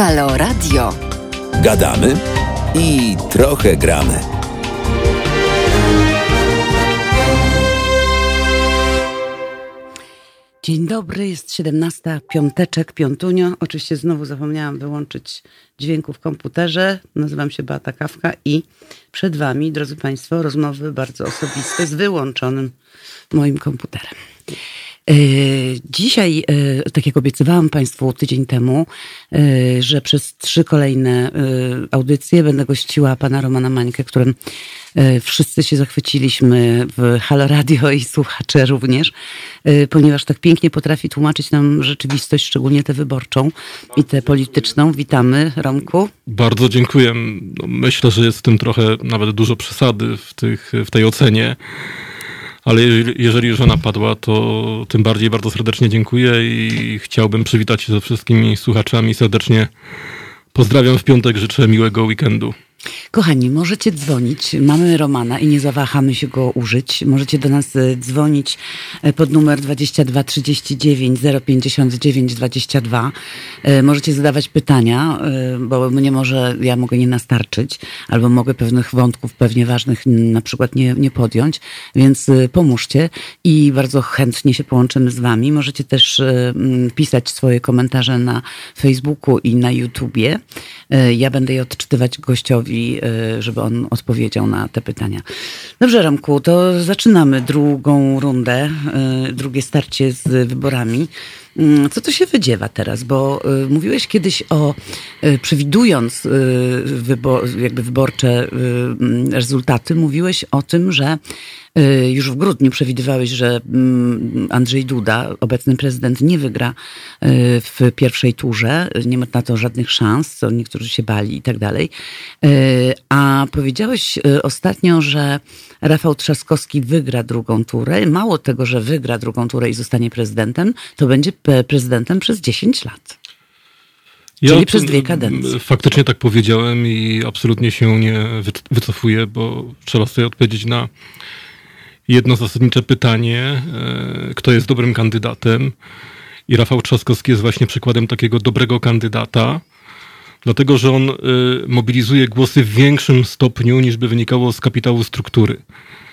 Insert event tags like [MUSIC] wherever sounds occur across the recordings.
Halo Radio. Gadamy i trochę gramy. Dzień dobry, jest 17, piąteczek, piątunio. Oczywiście znowu zapomniałam wyłączyć dźwięku w komputerze. Nazywam się Beata Kawka i przed wami, drodzy Państwo, rozmowy bardzo osobiste z wyłączonym moim komputerem. E, dzisiaj, e, tak jak obiecywałam Państwu tydzień temu, e, że przez trzy kolejne audycje będę gościła pana Romana Mańkę, którym wszyscy się zachwyciliśmy w Halo Radio i słuchacze również, ponieważ tak pięknie potrafi tłumaczyć nam rzeczywistość, szczególnie tę wyborczą i tę polityczną. Witamy, Romku. Bardzo dziękuję. No, myślę, że jest w tym trochę nawet dużo przesady w, tych, w tej ocenie. Ale jeżeli już ona padła, to tym bardziej bardzo serdecznie dziękuję i chciałbym przywitać się ze wszystkimi słuchaczami. Serdecznie pozdrawiam w piątek, życzę miłego weekendu. Kochani, możecie dzwonić. Mamy Romana i nie zawahamy się go użyć. Możecie do nas e, dzwonić e, pod numer 22 39 059 22. Możecie zadawać pytania, e, bo mnie może, ja mogę nie nastarczyć, albo mogę pewnych wątków pewnie ważnych na przykład nie, nie podjąć, więc pomóżcie i bardzo chętnie się połączymy z wami. Możecie też pisać swoje komentarze na Facebooku i na YouTubie. Ja będę je odczytywać gościowi i y, żeby on odpowiedział na te pytania. Dobrze, Ramku, to zaczynamy drugą rundę, y, drugie starcie z wyborami. Mm, co to się wydziewa teraz? Bo y, mówiłeś kiedyś o, przewidując wybor, jakby wyborcze rezultaty, mówiłeś o tym, że Y, już w grudniu przewidywałeś, że mm, Andrzej Duda, obecny prezydent, nie wygra y, w pierwszej turze. Nie ma na to żadnych szans, co niektórzy się bali i tak dalej. Y, a powiedziałeś ostatnio, że Rafał Trzaskowski wygra drugą turę. Mało tego, że wygra drugą turę i zostanie prezydentem, to będzie prezydentem przez 10 lat. Ja Czyli przez dwie kadencje. Faktycznie tak powiedziałem i absolutnie się nie wycofuję, bo trzeba sobie odpowiedzieć na jedno zasadnicze pytanie, e, kto jest dobrym kandydatem. I Rafał Trzaskowski jest właśnie przykładem takiego dobrego kandydata, dlatego że on e, mobilizuje głosy w większym stopniu niż by wynikało z kapitału struktury.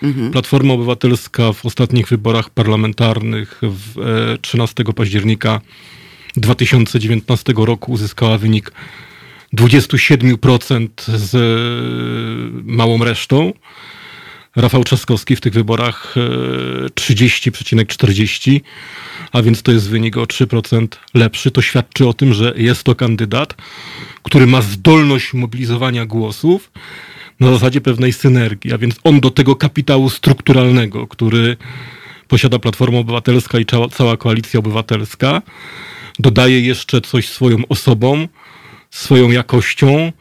Mhm. Platforma Obywatelska w ostatnich wyborach parlamentarnych w 13 e, października 2019 roku uzyskała wynik 27% z małą resztą. Rafał Trzaskowski w tych wyborach 30,40, e, a więc to jest wynik o 3% lepszy. To świadczy o tym, że jest to kandydat, który ma zdolność mobilizowania głosów na zasadzie pewnej synergii, a więc on do tego kapitału strukturalnego, który posiada Platforma Obywatelska i cała Koalicja Obywatelska, dodaje jeszcze coś swoją osobą, swoją jakością,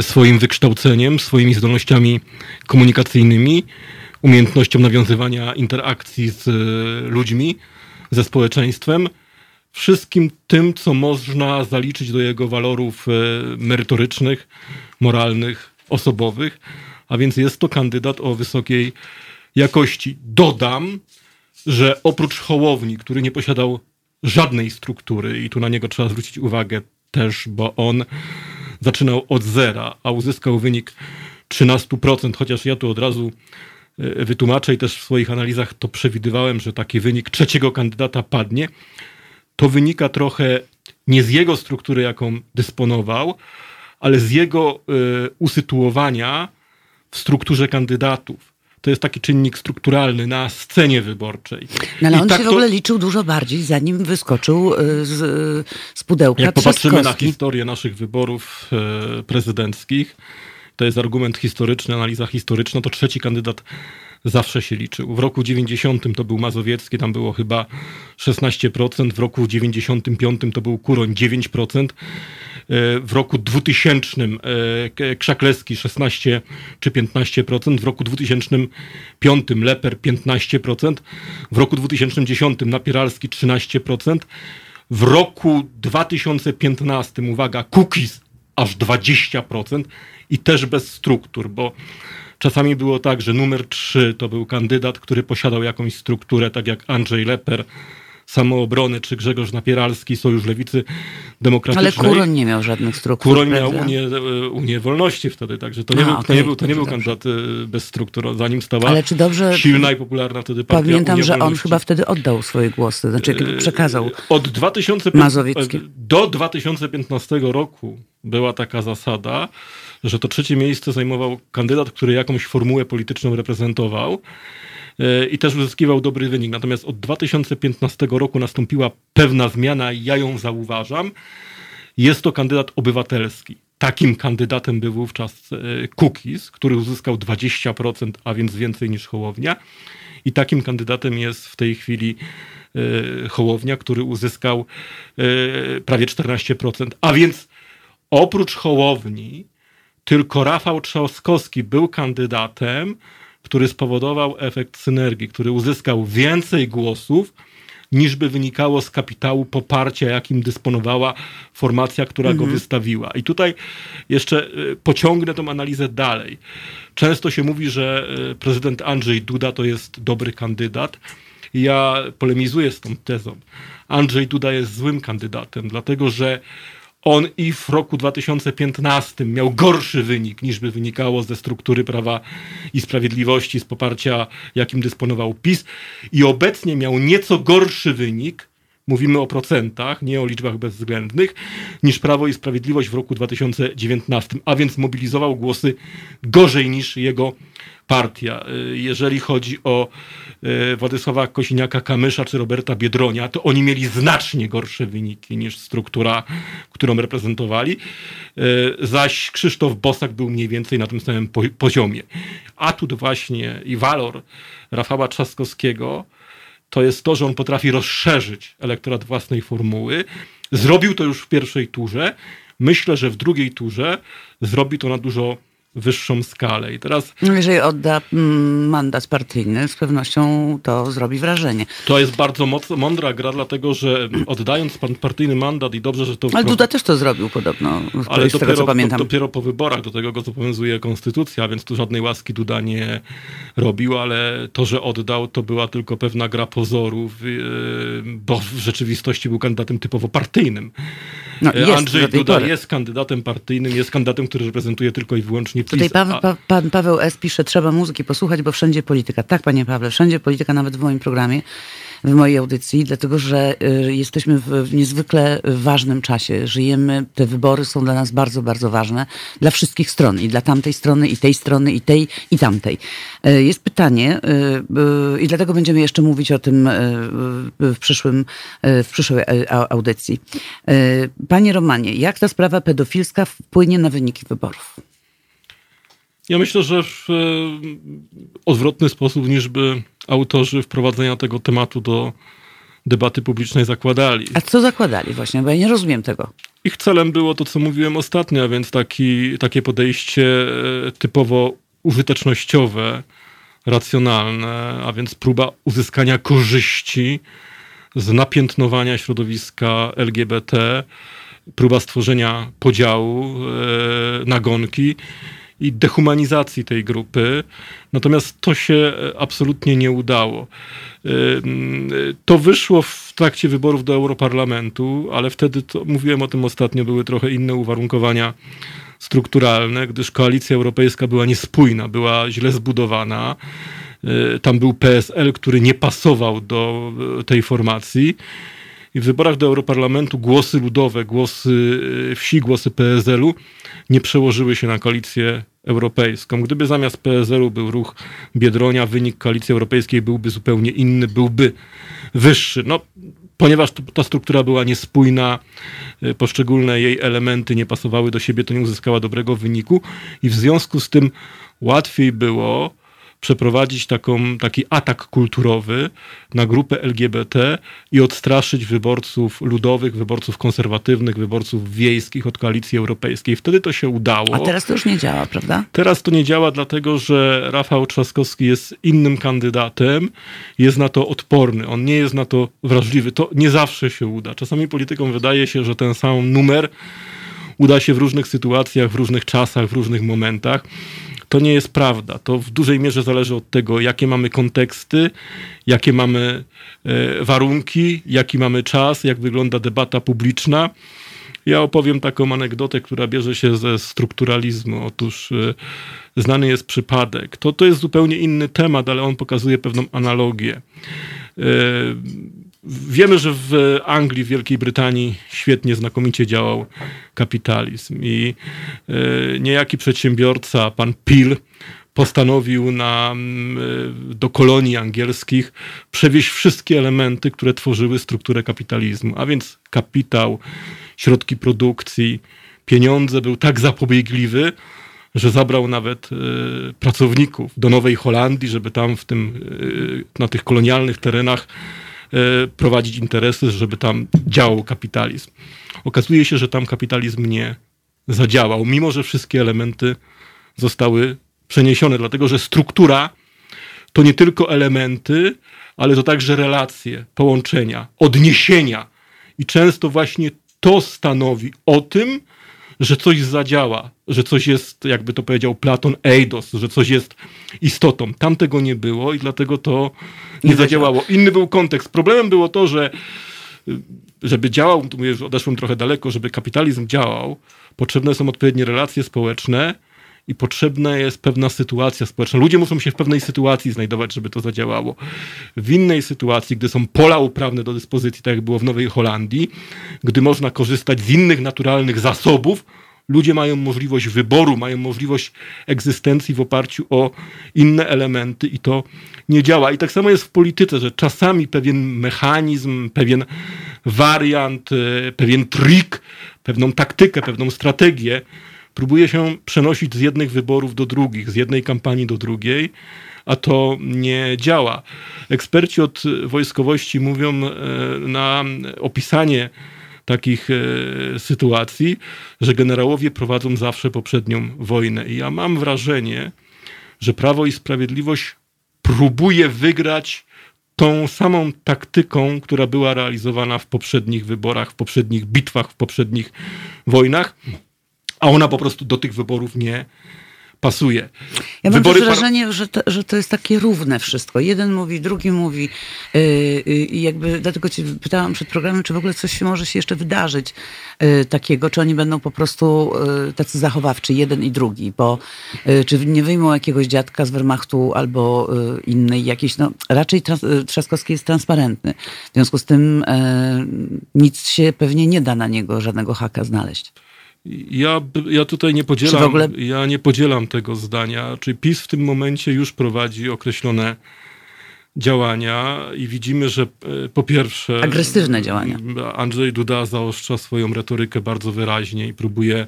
swoim wykształceniem, swoimi zdolnościami komunikacyjnymi, umiejętnością nawiązywania interakcji z e, ludźmi, ze społeczeństwem, wszystkim tym, co można zaliczyć do jego walorów e, merytorycznych, moralnych, osobowych, a więc jest to kandydat o wysokiej jakości. Dodam, że oprócz Hołowni, który nie posiadał żadnej struktury i tu na niego trzeba zwrócić uwagę też, bo on zaczynał od zera, a uzyskał wynik 13%, chociaż ja tu od razu e, wytłumaczę i też w swoich analizach to przewidywałem, że taki wynik trzeciego kandydata padnie, to wynika trochę nie z jego struktury, jaką dysponował, ale z jego y, usytuowania w strukturze kandydatów to jest taki czynnik strukturalny na scenie wyborczej. No ale I on tak się w ogóle liczył dużo bardziej, zanim wyskoczył y, z, z pudełka Jak popatrzymy na historię naszych wyborów e, prezydenckich, to jest argument historyczny, analiza historyczna, to trzeci kandydat zawsze się liczył. W roku 90 to był Mazowiecki, tam było chyba 16%, w roku 95 to był Kuroń 9%, e, w roku 2000 e, Krzaklewski 16 czy 15%, w roku 2005 Leper 15%, w roku 2010 Napieralski 13%, w roku 2015, uwaga, Cookies aż 20% i też bez struktur, bo Czasami było tak, że numer 3 to był kandydat, który posiadał jakąś strukturę, tak jak Andrzej Leper Samoobrony, czy Grzegorz Napieralski, Sojusz Lewicy Demokratycznej. Ale Kuroń nie miał żadnych struktur. Kuroń miał Unię, e, Unię Wolności wtedy, także to nie, A, był, okay. to nie był, to nie był kandydat e, bez struktur, zanim stała Ale czy dobrze silna i popularna wtedy partia Pamiętam, Unia że on chyba wtedy oddał swoje głosy, znaczy przekazał Od 2000, Do 2015 roku była taka zasada, że to trzecie miejsce zajmował kandydat, który jakąś formułę polityczną reprezentował e, i też uzyskiwał dobry wynik. Natomiast od 2015 roku nastąpiła pewna zmiana i ja ją zauważam. Jest to kandydat obywatelski. Takim kandydatem był wówczas e, Kukiz, który uzyskał 20%, a więc więcej niż Hołownia. I takim kandydatem jest w tej chwili e, Hołownia, który uzyskał prawie 14%. A więc oprócz Hołowni tylko Rafał Trzaskowski był kandydatem, który spowodował efekt synergii, który uzyskał więcej głosów, niż by wynikało z kapitału poparcia, jakim dysponowała formacja, która mhm. go wystawiła. I tutaj jeszcze y, pociągnę tą analizę dalej. Często się mówi, że y, prezydent Andrzej Duda to jest dobry kandydat. Ja polemizuję z tą tezą. Andrzej Duda jest złym kandydatem, dlatego że on i w roku 2015 miał gorszy wynik niż by wynikało ze struktury prawa i sprawiedliwości, z poparcia, jakim dysponował PiS, i obecnie miał nieco gorszy wynik. Mówimy o procentach, nie o liczbach bezwzględnych, niż Prawo i Sprawiedliwość w roku 2019, a więc mobilizował głosy gorzej niż jego partia. Y, jeżeli chodzi o Władysława Kosiniaka-Kamysza czy Roberta Biedronia, to oni mieli znacznie gorsze wyniki niż struktura, którą reprezentowali. Y, zaś Krzysztof Bosak był mniej więcej na tym samym poziomie. Atut właśnie i walor Rafała Trzaskowskiego to jest to, że on potrafi rozszerzyć elektorat własnej formuły. Zrobił to już w pierwszej turze. Myślę, że w drugiej turze zrobi to na dużo wyższą skalę. I teraz... No, jeżeli odda mm, mandat partyjny, z pewnością to zrobi wrażenie. To jest bardzo moc, mądra gra, dlatego że oddając partyjny mandat i dobrze, że to... Ale Duda też to zrobił podobno, Ale z dopiero, tego, co pamiętam. dopiero po wyborach, do tego go zobowiązuje konstytucja, więc tu żadnej łaski Duda nie robił, ale to, że oddał, to była tylko pewna gra pozorów, yy, bo w rzeczywistości był kandydatem typowo partyjnym. No, jest, Andrzej Duda jest kandydatem partyjnym, jest kandydatem, który reprezentuje tylko i wyłącznie. Tutaj pa, pa, pan Paweł S. pisze, trzeba muzyki posłuchać, bo wszędzie polityka. Tak, panie Pawle, wszędzie polityka, nawet w moim programie w mojej audycji, dlatego że y, jesteśmy w niezwykle ważnym czasie. Żyjemy, te wybory są dla nas bardzo, bardzo ważne. Dla wszystkich stron. I dla tamtej strony, i tej strony, i tej, i tamtej. Y, jest pytanie, y, i dlatego będziemy jeszcze mówić o tym w, przyszłym, w przyszłej audycji. Panie Romanie, jak ta sprawa pedofilska wpłynie na wyniki wyborów? Ja myślę, że w odwrotny sposób niż by autorzy wprowadzenia tego tematu do debaty publicznej zakładali. A co zakładali właśnie? Bo ja nie rozumiem tego. Ich celem było to, co mówiłem ostatnio, a więc taki, takie podejście e, typowo użytecznościowe, racjonalne, a więc próba uzyskania korzyści z napiętnowania środowiska LGBT, próba stworzenia podziału, e, nagonki i dehumanizacji tej grupy. Natomiast to się e, absolutnie nie udało. E, to wyszło w trakcie wyborów do Europarlamentu, ale wtedy, to, mówiłem o tym ostatnio, były trochę inne uwarunkowania strukturalne, gdyż koalicja europejska była niespójna, była źle zbudowana. E, tam był PSL, który nie pasował do tej formacji. I w wyborach do Europarlamentu głosy ludowe, głosy wsi, głosy PSL-u nie przełożyły się na koalicję europejską. Gdyby zamiast PSL-u był ruch Biedronia, wynik koalicji europejskiej byłby zupełnie inny, byłby wyższy. No, ponieważ ta struktura była niespójna, y, poszczególne jej elementy nie pasowały do siebie, to nie uzyskała dobrego wyniku i w związku z tym łatwiej było przeprowadzić taką, taki atak kulturowy na grupę LGBT i odstraszyć wyborców ludowych, wyborców konserwatywnych, wyborców wiejskich od koalicji europejskiej. Wtedy to się udało. A teraz to już nie działa, prawda? Teraz to nie działa, dlatego że Rafał Trzaskowski jest innym kandydatem, jest na to odporny, on nie jest na to wrażliwy. To nie zawsze się uda. Czasami politykom wydaje się, że ten sam numer uda się w różnych sytuacjach, w różnych czasach, w różnych momentach. To nie jest prawda. To w dużej mierze zależy od tego, jakie mamy konteksty, jakie mamy e, warunki, jaki mamy czas, jak wygląda debata publiczna. Ja opowiem taką anegdotę, która bierze się ze strukturalizmu. Otóż e, znany jest przypadek. To, to jest zupełnie inny temat, ale on pokazuje pewną analogię. E, wiemy, że w Anglii, w Wielkiej Brytanii świetnie, znakomicie działał kapitalizm i e, niejaki przedsiębiorca, pan Peel, postanowił na, do kolonii angielskich przewieźć wszystkie elementy, które tworzyły strukturę kapitalizmu, a więc kapitał, środki produkcji, pieniądze, był tak zapobiegliwy, że zabrał nawet y, pracowników do Nowej Holandii, żeby tam w tym, na tych kolonialnych terenach prowadzić interesy, żeby tam działał kapitalizm. Okazuje się, że tam kapitalizm nie zadziałał, mimo że wszystkie elementy zostały przeniesione, dlatego że struktura to nie tylko elementy, ale to także relacje, połączenia, odniesienia. I często właśnie to stanowi o tym, że coś zadziała, że coś jest, jakby to powiedział Platon, eidos, że coś jest istotą. Tam tego nie było i dlatego to nie, nie zadziałało. Inny był kontekst. Problemem było to, że żeby działał, tu mówię, że odeszłem trochę daleko, żeby kapitalizm działał, potrzebne są odpowiednie relacje społeczne, i potrzebna jest pewna sytuacja społeczna. Ludzie muszą się w pewnej sytuacji znajdować, żeby to zadziałało. W innej sytuacji, gdy są pola uprawne do dyspozycji, tak jak było w Nowej Holandii, gdy można korzystać z innych naturalnych zasobów, ludzie mają możliwość wyboru, mają możliwość egzystencji w oparciu o inne elementy i to nie działa. I tak samo jest w polityce, że czasami pewien mechanizm, pewien wariant, e, pewien trik, pewną taktykę, pewną strategię próbuje się przenosić z jednych wyborów do drugich, z jednej kampanii do drugiej, a to nie działa. Eksperci od wojskowości mówią e, na opisanie takich e, sytuacji, że generałowie prowadzą zawsze poprzednią wojnę. I ja mam wrażenie, że Prawo i Sprawiedliwość próbuje wygrać tą samą taktyką, która była realizowana w poprzednich wyborach, w poprzednich bitwach, w poprzednich wojnach a ona po prostu do tych wyborów nie pasuje. Ja mam Wybory wrażenie, że, to, że to jest takie równe wszystko. Jeden mówi, drugi mówi yy, i jakby dlatego cię pytałam przed programem, czy w ogóle coś może się jeszcze wydarzyć yy, takiego, czy oni będą po prostu yy, tacy zachowawczy, jeden i drugi, bo czy nie wyjmą jakiegoś dziadka z Wehrmachtu albo innej jakiejś, no raczej trans, Trzaskowski jest transparentny. W związku z tym nic się pewnie nie da na niego, żadnego haka znaleźć. Ja, ja tutaj nie podzielam, ogóle... ja nie podzielam tego zdania. Czyli PiS w tym momencie już prowadzi określone działania i widzimy, że e, po pierwsze... Agresywne działania. Andrzej Duda zaostrza swoją retorykę bardzo wyraźnie i próbuje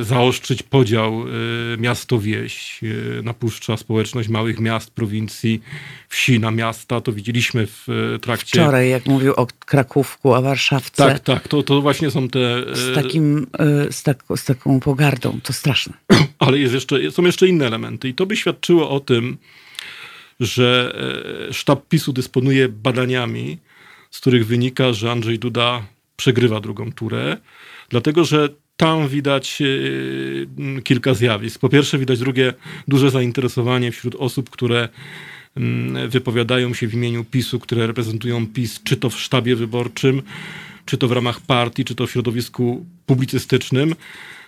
zaostrzyć podział e, miasto-wieś, e, napuszcza społeczność małych miast, prowincji, wsi na miasta. To widzieliśmy w trakcie... Wczoraj, jak mówił o Krakówku, o Warszawce. Tak, tak, to, to właśnie są te... Z, takim, z, tak, z taką pogardą, to straszne. [CLEARS THROAT] Ale jest jeszcze, są jeszcze inne elementy i to by świadczyło o tym, że sztab PiSu dysponuje badaniami, z których wynika, że Andrzej Duda przegrywa drugą turę, dlatego że tam widać e, kilka zjawisk. Po pierwsze, widać drugie duże zainteresowanie wśród osób, które wypowiadają się w imieniu PiSu, które reprezentują PiS, czy to w sztabie wyborczym, czy to w ramach partii, czy to w środowisku publicystycznym.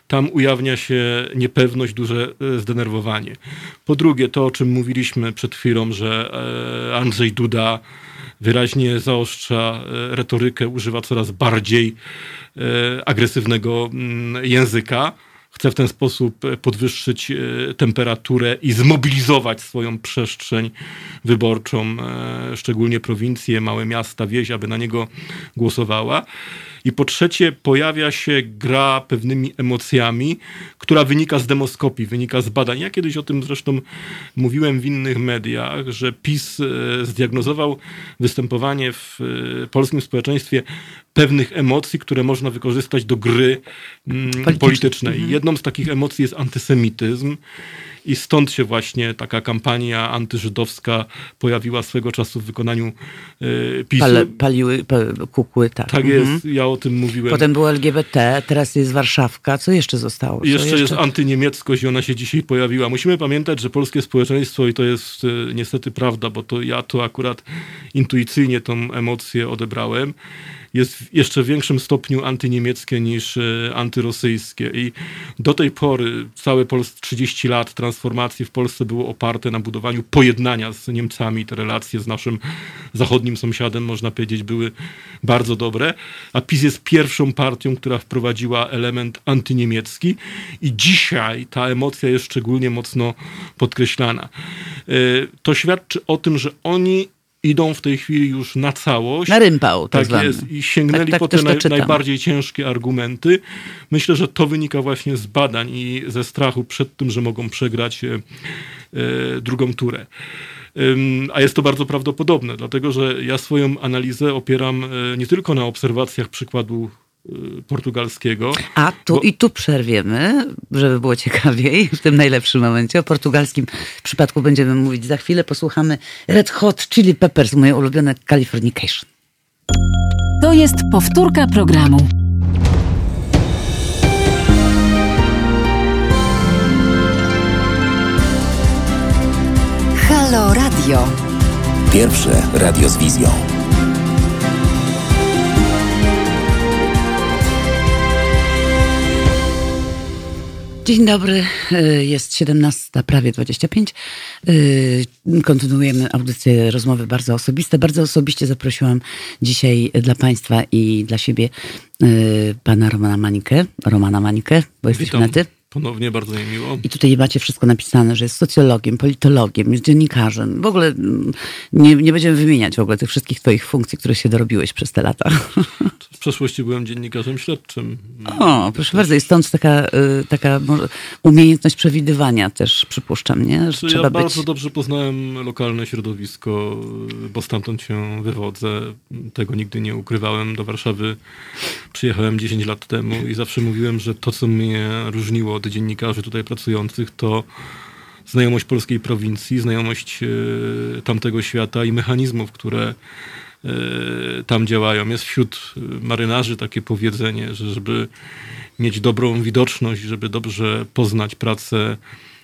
Tam ujawnia się niepewność, duże e, zdenerwowanie. Po drugie, to o czym mówiliśmy przed chwilą, że e, Andrzej Duda wyraźnie zaostrza retorykę, używa coraz bardziej E, agresywnego mm, języka. Chce w ten sposób e, podwyższyć e, temperaturę i zmobilizować swoją przestrzeń wyborczą, szczególnie prowincje, małe miasta, wieś, aby na niego głosowała. I po trzecie, pojawia się gra pewnymi emocjami, która wynika z demoskopii, wynika z badań. Ja kiedyś o tym zresztą mówiłem w innych mediach, że PiS e, zdiagnozował występowanie w e, polskim społeczeństwie pewnych emocji, które można wykorzystać do gry mm, politycznej. Mhm. Jedną z takich emocji jest antysemityzm. I stąd się właśnie taka kampania antyżydowska pojawiła swego czasu w wykonaniu y, PiSu. Paliły kukły, tak. Tak mhm. jest. Ja o tym mówiłem. Potem było LGBT, teraz jest Warszawka. Co jeszcze zostało? Co jeszcze, jest antyniemieckość i ona się dzisiaj pojawiła. Musimy pamiętać, że polskie społeczeństwo, i to jest e, niestety prawda, bo to ja to akurat intuicyjnie tą emocję odebrałem, jest w jeszcze większym stopniu antyniemieckie niż e, antyrosyjskie. I do tej pory całe Pols 30 lat transformacji w Polsce było oparte na budowaniu pojednania z Niemcami. Te relacje z naszym zachodnim sąsiadem, można powiedzieć, były bardzo dobre. A PiS jest pierwszą partią, która wprowadziła element antyniemiecki i dzisiaj ta emocja jest szczególnie mocno podkreślana. E, to świadczy o tym, że oni idą w tej chwili już na całość. Na rympał, tak, tak jest. I sięgnęli tak, tak po te naj, najbardziej ciężkie argumenty. Myślę, że to wynika właśnie z badań i ze strachu przed tym, że mogą przegrać e, e, drugą turę. A jest to bardzo prawdopodobne, dlatego że ja swoją analizę opieram e, nie tylko na obserwacjach przykładu portugalskiego. A tu bo... i tu przerwiemy, żeby było ciekawiej w tym najlepszym momencie. O portugalskim przypadku będziemy mówić za chwilę. Posłuchamy Red Hot Chili Peppers, moje ulubione Californication. To jest powtórka programu. Halo Radio. Pierwsze radio z wizją. Dzień dobry, y, jest 17, prawie 25. Y, kontynuujemy audycję, rozmowy bardzo osobiste. Bardzo osobiście zaprosiłam dzisiaj dla Państwa i dla siebie y, pana Romana Mańkę. Romana Mańkę, bo jesteśmy na ty. Ponownie bardzo mi miło. I tutaj macie wszystko napisane, że jest socjologiem, politologiem, jest dziennikarzem. W ogóle mm, nie, nie będziemy wymieniać w ogóle tych wszystkich twoich funkcji, które się dorobiłeś przez te lata. [LAUGHS] W przeszłości byłem dziennikarzem śledczym. O, proszę bardzo. I stąd taka, y, taka umiejętność przewidywania też, przypuszczam, nie? Że trzeba ja być... bardzo dobrze poznałem lokalne środowisko, bo stamtąd się wywodzę. Tego nigdy nie ukrywałem. Do Warszawy przyjechałem 10 lat temu i zawsze mówiłem, że to, co mnie różniło od dziennikarzy tutaj pracujących, to znajomość polskiej prowincji, znajomość e, tamtego świata i mechanizmów, które e, tam działają. Jest wśród marynarzy takie powiedzenie, że żeby mieć dobrą widoczność, żeby dobrze poznać pracę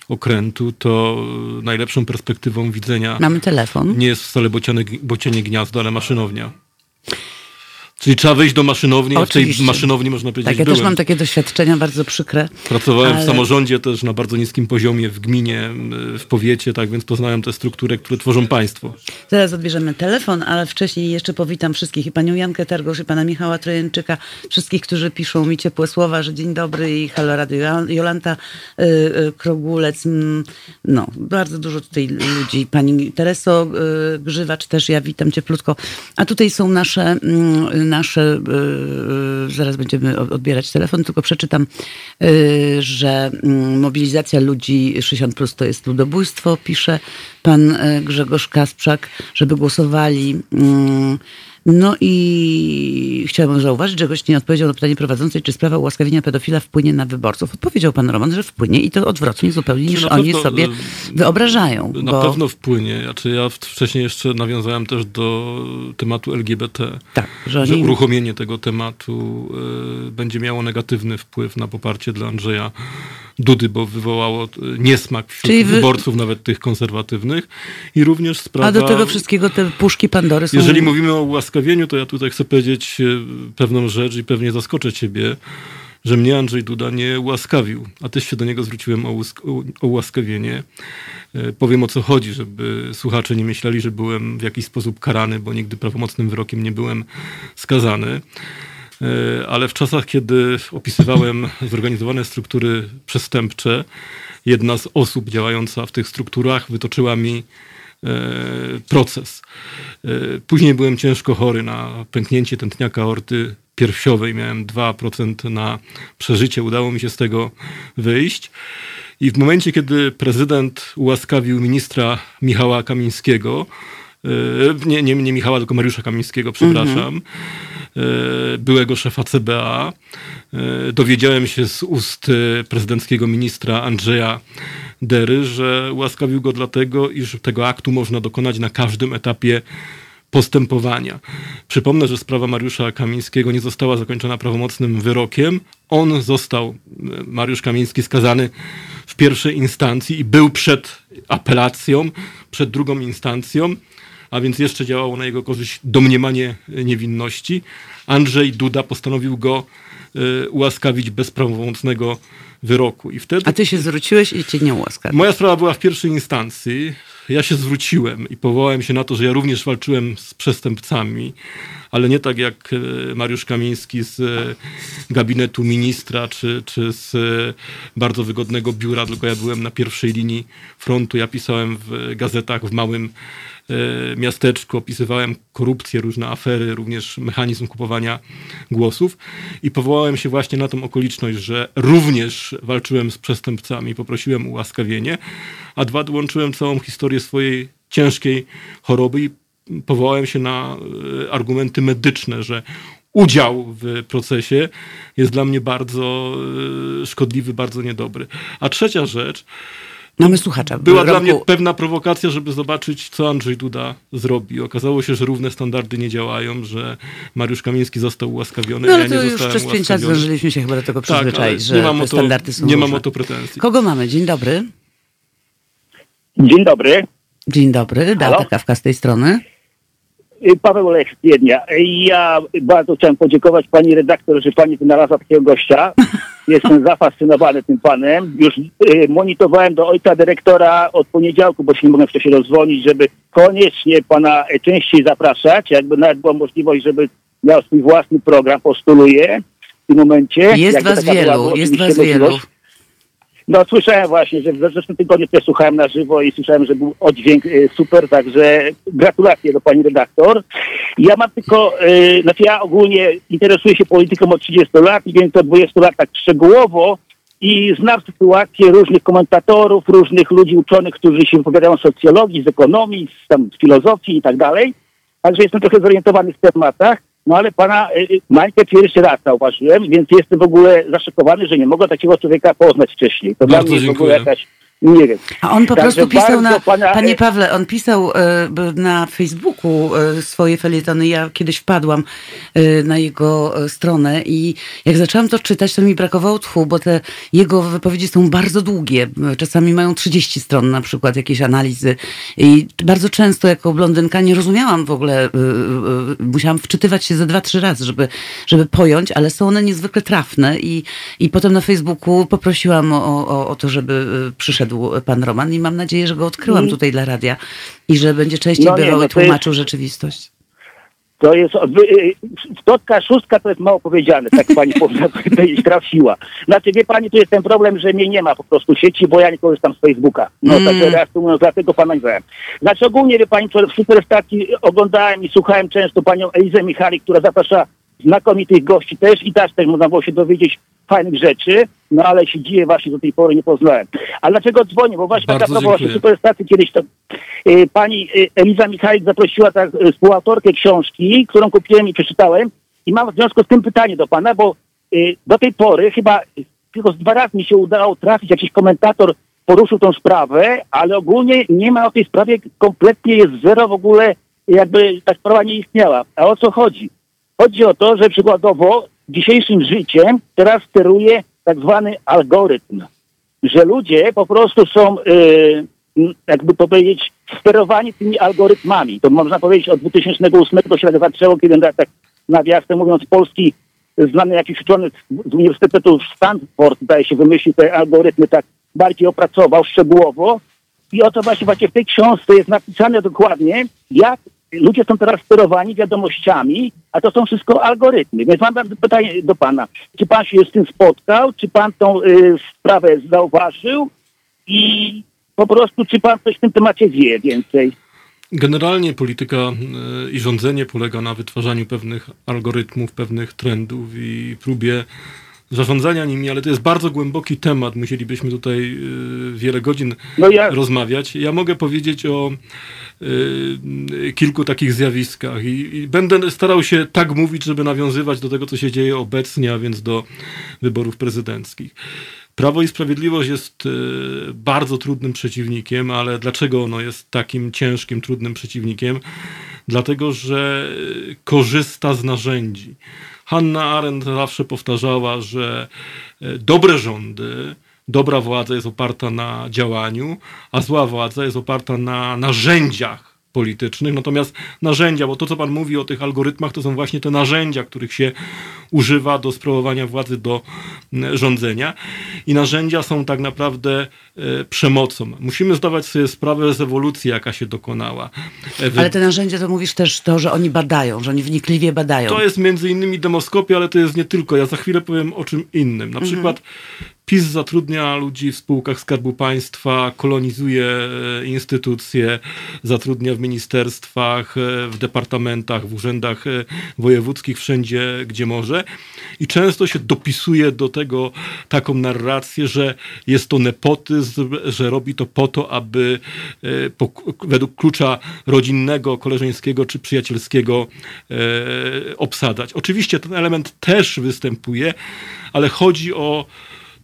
okrętu, to najlepszą perspektywą widzenia Mamy telefon. nie jest wcale bociane, bocianie gniazdo, ale maszynownia. Czyli trzeba wejść do maszynowni, Oczywiście. w tej maszynowni można powiedzieć Tak, ja byłem. też mam takie doświadczenia bardzo przykre. Pracowałem ale... w samorządzie też na bardzo niskim poziomie, w gminie, w powiecie, tak więc poznałem te struktury, które tworzą państwo. Zaraz odbierzemy telefon, ale wcześniej jeszcze powitam wszystkich i panią Jankę Tergosz i pana Michała Trojeńczyka, wszystkich, którzy piszą mi ciepłe słowa, że dzień dobry i halo radio. Jolanta y, y, Krogulec, mm, no bardzo dużo tutaj ludzi. Pani Tereso y, Grzywacz też, ja witam cieplutko. A tutaj są nasze mm, nasze, e, e, zaraz będziemy odbierać telefon, tylko przeczytam, e, że mm, mobilizacja ludzi 60 plus to jest ludobójstwo, pisze pan Grzegorz Kasprzak, żeby głosowali mm, no i chciałabym zauważyć, że gość nie odpowiedział na pytanie prowadzącej, czy sprawa ułaskawienia pedofila wpłynie na wyborców. Odpowiedział pan Roman, że wpłynie i to odwrotnie zupełnie niż oni pewno, sobie wyobrażają. Na bo... pewno wpłynie. Znaczy ja wcześniej jeszcze nawiązałem też do tematu LGBT. Tak, że, oni... że uruchomienie tego tematu y, będzie miało negatywny wpływ na poparcie dla Andrzeja Dudy, bo wywołało niesmak wśród wy... wyborców, nawet tych konserwatywnych. I również sprawa... A do tego wszystkiego te puszki Pandory są... Jeżeli mówimy o ułaskawieniu, to ja tutaj chcę powiedzieć e, pewną rzecz i pewnie zaskoczę ciebie, że mnie Andrzej Duda nie ułaskawił, a też się do niego zwróciłem o, o ułaskawienie. E, powiem o co chodzi, żeby słuchacze nie myśleli, że byłem w jakiś sposób karany, bo nigdy prawomocnym wyrokiem nie byłem skazany. E, ale w czasach, kiedy opisywałem zorganizowane struktury przestępcze, jedna z osób działająca w tych strukturach wytoczyła mi proces. E, później byłem ciężko chory na pęknięcie tętniaka aorty piersiowej. Miałem 2% na przeżycie. Udało mi się z tego wyjść. I w momencie, kiedy prezydent ułaskawił ministra Michała Kamińskiego, nie, nie, nie Michała, tylko Mariusza Kamińskiego, przepraszam, E, byłego szefa CBA. E, dowiedziałem się z ust e, prezydenckiego ministra Andrzeja Dery, że ułaskawił go dlatego, iż tego aktu można dokonać na każdym etapie postępowania. Przypomnę, że sprawa Mariusza Kamińskiego nie została zakończona prawomocnym wyrokiem. On został, Mariusz Kamiński, skazany w pierwszej instancji i był przed apelacją, przed drugą instancją, a więc jeszcze działało na jego korzyść domniemanie niewinności. Andrzej Duda postanowił go y, ułaskawić bez prawomocnego wyroku. I wtedy... A ty się zwróciłeś i cię nie ułaskawił. Moja sprawa była w pierwszej instancji. Ja się zwróciłem i powołałem się na to, że ja również walczyłem z przestępcami, ale nie tak jak e, Mariusz Kamiński z e, gabinetu ministra czy, czy z e, bardzo wygodnego biura, tylko ja byłem na pierwszej linii frontu. Ja pisałem w gazetach w małym miasteczku, opisywałem korupcję, różne afery, również mechanizm kupowania głosów i powołałem się właśnie na tą okoliczność, że również walczyłem z przestępcami, poprosiłem ułaskawienie, a dwa, dołączyłem całą historię swojej ciężkiej choroby i powołałem się na e, argumenty medyczne, że udział w procesie jest dla mnie bardzo e, szkodliwy, bardzo niedobry. A trzecia rzecz, Mamy słuchacza. Była dla mnie pewna prowokacja, żeby zobaczyć, co Andrzej Duda zrobi. Okazało się, że równe standardy nie działają, że Mariusz Kamiński został ułaskawiony, no, ale ja nie już przez pięć lat zdążyliśmy się chyba do tego tak, przyzwyczaić, tak, że te to, standardy są Nie różne. mam o to pretensji. Kogo mamy? Dzień dobry. Dzień dobry. Dzień dobry, Data Kawka z tej strony. Y, Paweł Lech z Wiednia. Ja bardzo chciałem podziękować pani redaktor, że pani wynalazła takiego gościa. Jestem [LAUGHS] zafascynowany tym panem. Już y, monitorowałem do ojca dyrektora od poniedziałku, bo się nie mogłem wcześniej rozdzwonić, żeby koniecznie pana częściej zapraszać. Jakby nawet była możliwość, żeby miał swój własny program, postuluję w tym momencie. Jest was wielu, jest was wielu. No słyszałem właśnie, że w zeszłym tygodniu też słuchałem na żywo i słyszałem, że był oddźwięk y, super, także gratulacje do pani redaktor. Ja mam tylko, y, znaczy ja ogólnie interesuję się polityką od 30 lat więc od 20 lat tak szczegółowo i znam sytuację różnych komentatorów, różnych ludzi uczonych, którzy się wypowiadają z socjologii, z ekonomii, z, tam, z filozofii i tak dalej. Także jestem trochę zorientowany w tematach. No ale pana y, y, Mańkę pierwszy raz zauważyłem, więc jestem w ogóle zaszokowany, że nie mogę takiego człowieka poznać wcześniej. To Bardzo dla mnie dziękuję. w ogóle jakaś nie wiem. A on po Także prostu pisał na, pana- panie Pawle, on pisał b- na Facebooku e, swoje felietony. Ja kiedyś wpadłam e, na jego stronę i jak zaczęłam to czytać, to mi brakowało tchu, bo te jego wypowiedzi są bardzo długie. Czasami mają 30 stron na przykład, jakieś analizy. I bardzo często jako blondynka nie rozumiałam w ogóle, musiałam wczytywać się ze dwa, trzy razy, żeby, żeby pojąć, ale są one niezwykle trafne i, i potem na Facebooku poprosiłam o, o, o to, żeby e, pan Roman i mam nadzieję, że go odkryłam tutaj dla radia i że będzie częściej No bywał no i jest- tłumaczył rzeczywistość. To jest, wy- y, szóstka to jest mało powiedziane, tak pani [LAUGHS] trafiła. Znaczy wie pani, tu jest ten problem, że mnie nie ma po prostu sieci, bo ja nie korzystam z Facebooka. No Mm. tak reasumując, dlatego pana nie znałem. Znaczy ogólnie wie pani, w superstacji oglądałem i słuchałem często panią Elizę Michalik, która zaprasza znakomitych gości też i też też można było się dowiedzieć fajnych rzeczy, no ale się dzieje właśnie do tej pory nie poznałem. A dlaczego dzwonię? Bo właśnie Bardzo taka propos dziękuję. superstacji kiedyś to y, pani y, Eliza Michalik zaprosiła tak y, współautorkę książki, którą kupiłem i przeczytałem i mam w związku z tym pytanie do pana, bo y, do tej pory chyba tylko z dwa razy mi się udało trafić, jakiś komentator poruszył tą sprawę, ale ogólnie nie ma o tej sprawie, kompletnie jest zero w ogóle, jakby ta sprawa nie istniała. A o co chodzi? Chodzi o to, że przykładowo dzisiejszym życiem teraz steruje tak zwany algorytm, że ludzie po prostu są, y, jakby powiedzieć, sterowani tymi algorytmami. To można powiedzieć od 2008 to się tak zaczęło, kiedy tak nawiasem mówiąc polski znany jakiś uczony z Uniwersytetu Stanford, zdaje się, wymyślił te algorytmy, tak bardziej opracował szczegółowo. I oto właśnie, właśnie w tej książce jest napisane dokładnie, jak ludzie są teraz sterowani wiadomościami, a to są wszystko algorytmy. Więc mam pytanie do pana. Czy pan się z tym spotkał? Czy pan tą y, sprawę zauważył? I po prostu, czy pan coś w tym temacie wie więcej? Generalnie polityka e, i rządzenie polega na wytwarzaniu pewnych algorytmów, pewnych trendów i próbie zarządzania nimi, ale to jest bardzo głęboki temat. Musielibyśmy tutaj e, wiele godzin No ja, rozmawiać. Ja mogę powiedzieć o y, kilku takich zjawiskach i, i będę starał się tak mówić, żeby nawiązywać do tego, co się dzieje obecnie, a więc do wyborów prezydenckich. Prawo i Sprawiedliwość jest y, bardzo trudnym przeciwnikiem, ale dlaczego ono jest takim ciężkim, trudnym przeciwnikiem? dlatego że y, korzysta z narzędzi. Hanna Arendt zawsze powtarzała, że y, dobre rządy, dobra władza jest oparta na działaniu, a zła władza jest oparta na narzędziach politycznych. Natomiast narzędzia, bo to, co Pan mówi o tych algorytmach, to są właśnie te narzędzia, których się używa do sprawowania władzy, do mm, rządzenia. I narzędzia są tak naprawdę e, przemocą. Musimy zdawać sobie sprawę z ewolucji, jaka się dokonała. E, Ale te narzędzia to mówisz też to, że oni badają, że oni wnikliwie badają. To jest między innymi demoskopia, ale to jest nie tylko. Ja za chwilę powiem o czym innym. Na przykład PiS zatrudnia ludzi w spółkach Skarbu Państwa, kolonizuje e, instytucje, zatrudnia w ministerstwach, e, w departamentach, w urzędach e, wojewódzkich, wszędzie, gdzie może. I często się dopisuje do tego taką narrację, że jest to nepotyzm, że robi to po to, aby po, według klucza rodzinnego, koleżeńskiego czy przyjacielskiego obsadzać. Oczywiście ten element też występuje, ale chodzi o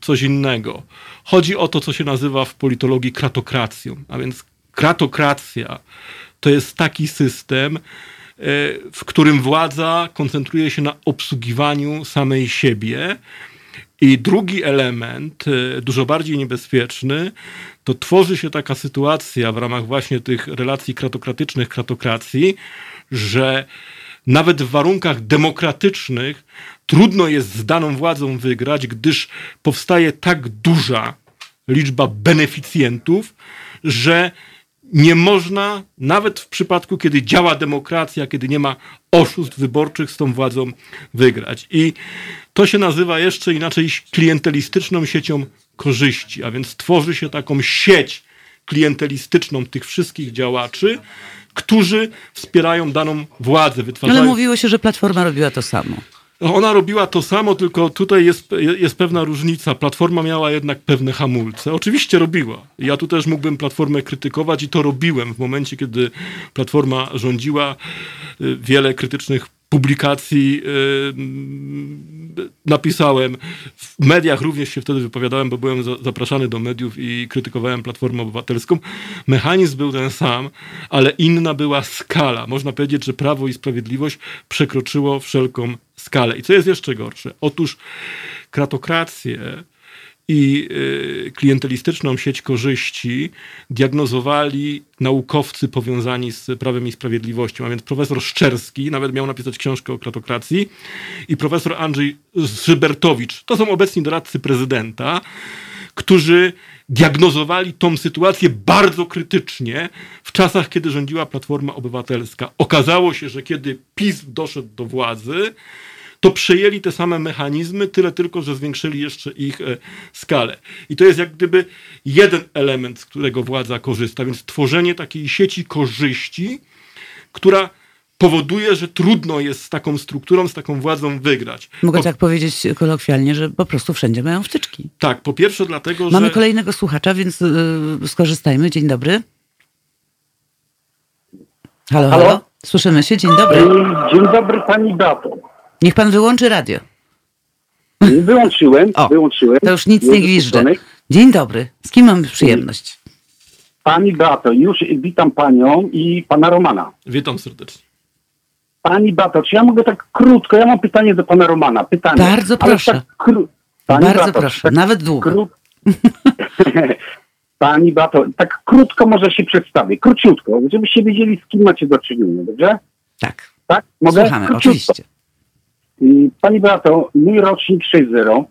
coś innego. Chodzi o to, co się nazywa w politologii kratokracją. A więc kratokracja to jest taki system, e, w którym władza koncentruje się na obsługiwaniu samej siebie. I drugi element, e, dużo bardziej niebezpieczny, to tworzy się taka sytuacja w ramach właśnie tych relacji kratokratycznych, kratokracji, że nawet w warunkach demokratycznych trudno jest z daną władzą wygrać, gdyż powstaje tak duża liczba beneficjentów, że nie można, nawet w przypadku, kiedy działa demokracja, kiedy nie ma oszustw wyborczych, z tą władzą wygrać. I to się nazywa jeszcze inaczej klientelistyczną siecią korzyści, a więc tworzy się taką sieć klientelistyczną tych wszystkich działaczy, którzy wspierają daną władzę, wytwarzają... Ale mówiło się, że Platforma robiła to samo. Ona robiła to samo, tylko tutaj jest, jest pewna różnica. Platforma miała jednak pewne hamulce. Oczywiście robiła. Ja tu też mógłbym Platformę krytykować i to robiłem w momencie, kiedy Platforma rządziła. Y, Wiele krytycznych publikacji y, napisałem. W mediach również się wtedy wypowiadałem, bo byłem za, zapraszany do mediów i krytykowałem Platformę Obywatelską. Mechanizm był ten sam, ale inna była skala. Można powiedzieć, że Prawo i Sprawiedliwość przekroczyło wszelką skalę. I co jest jeszcze gorsze? Otóż kratokrację i y, klientelistyczną sieć korzyści diagnozowali naukowcy powiązani z Prawem i Sprawiedliwością, a więc profesor Szczerski, nawet miał napisać książkę o kratokracji, i profesor Andrzej Szybertowicz. To są obecni doradcy prezydenta, którzy diagnozowali tą sytuację bardzo krytycznie w czasach, kiedy rządziła Platforma Obywatelska. Okazało się, że kiedy PiS doszedł do władzy, to przejęli te same mechanizmy, tyle tylko, że zwiększyli jeszcze ich e, skalę. I to jest jak gdyby jeden element, z którego władza korzysta, więc tworzenie takiej sieci korzyści, która powoduje, że trudno jest z taką strukturą, z taką władzą wygrać. Mogę Po, tak powiedzieć kolokwialnie, że po prostu wszędzie mają wtyczki. tak, po pierwsze dlatego, Mamy że... kolejnego słuchacza, więc y, skorzystajmy. Dzień dobry. Halo, halo, Halo? Słyszymy się. Dzień dobry. Dzień dobry pani Beato. Niech pan wyłączy radio. Wyłączyłem, O, wyłączyłem. To już nic nie wyłączony. Dzień dobry. Z kim mamy przyjemność? Pani Beato, już witam panią i pana Romana. Witam serdecznie. Pani Beato, czy ja mogę tak krótko, ja mam pytanie do pana Romana. Pytanie. Bardzo proszę. Tak kró... Pani Bardzo Beato, proszę. Tak Nawet długo. kró... [LAUGHS] Pani Beato, tak krótko może się przedstawię, króciutko, żebyście wiedzieli, z kim macie do czynienia, dobrze? Tak. Tak? Mogę? Słuchamy, Króciutko. oczywiście. Pani Beato, mój rocznik 6.0,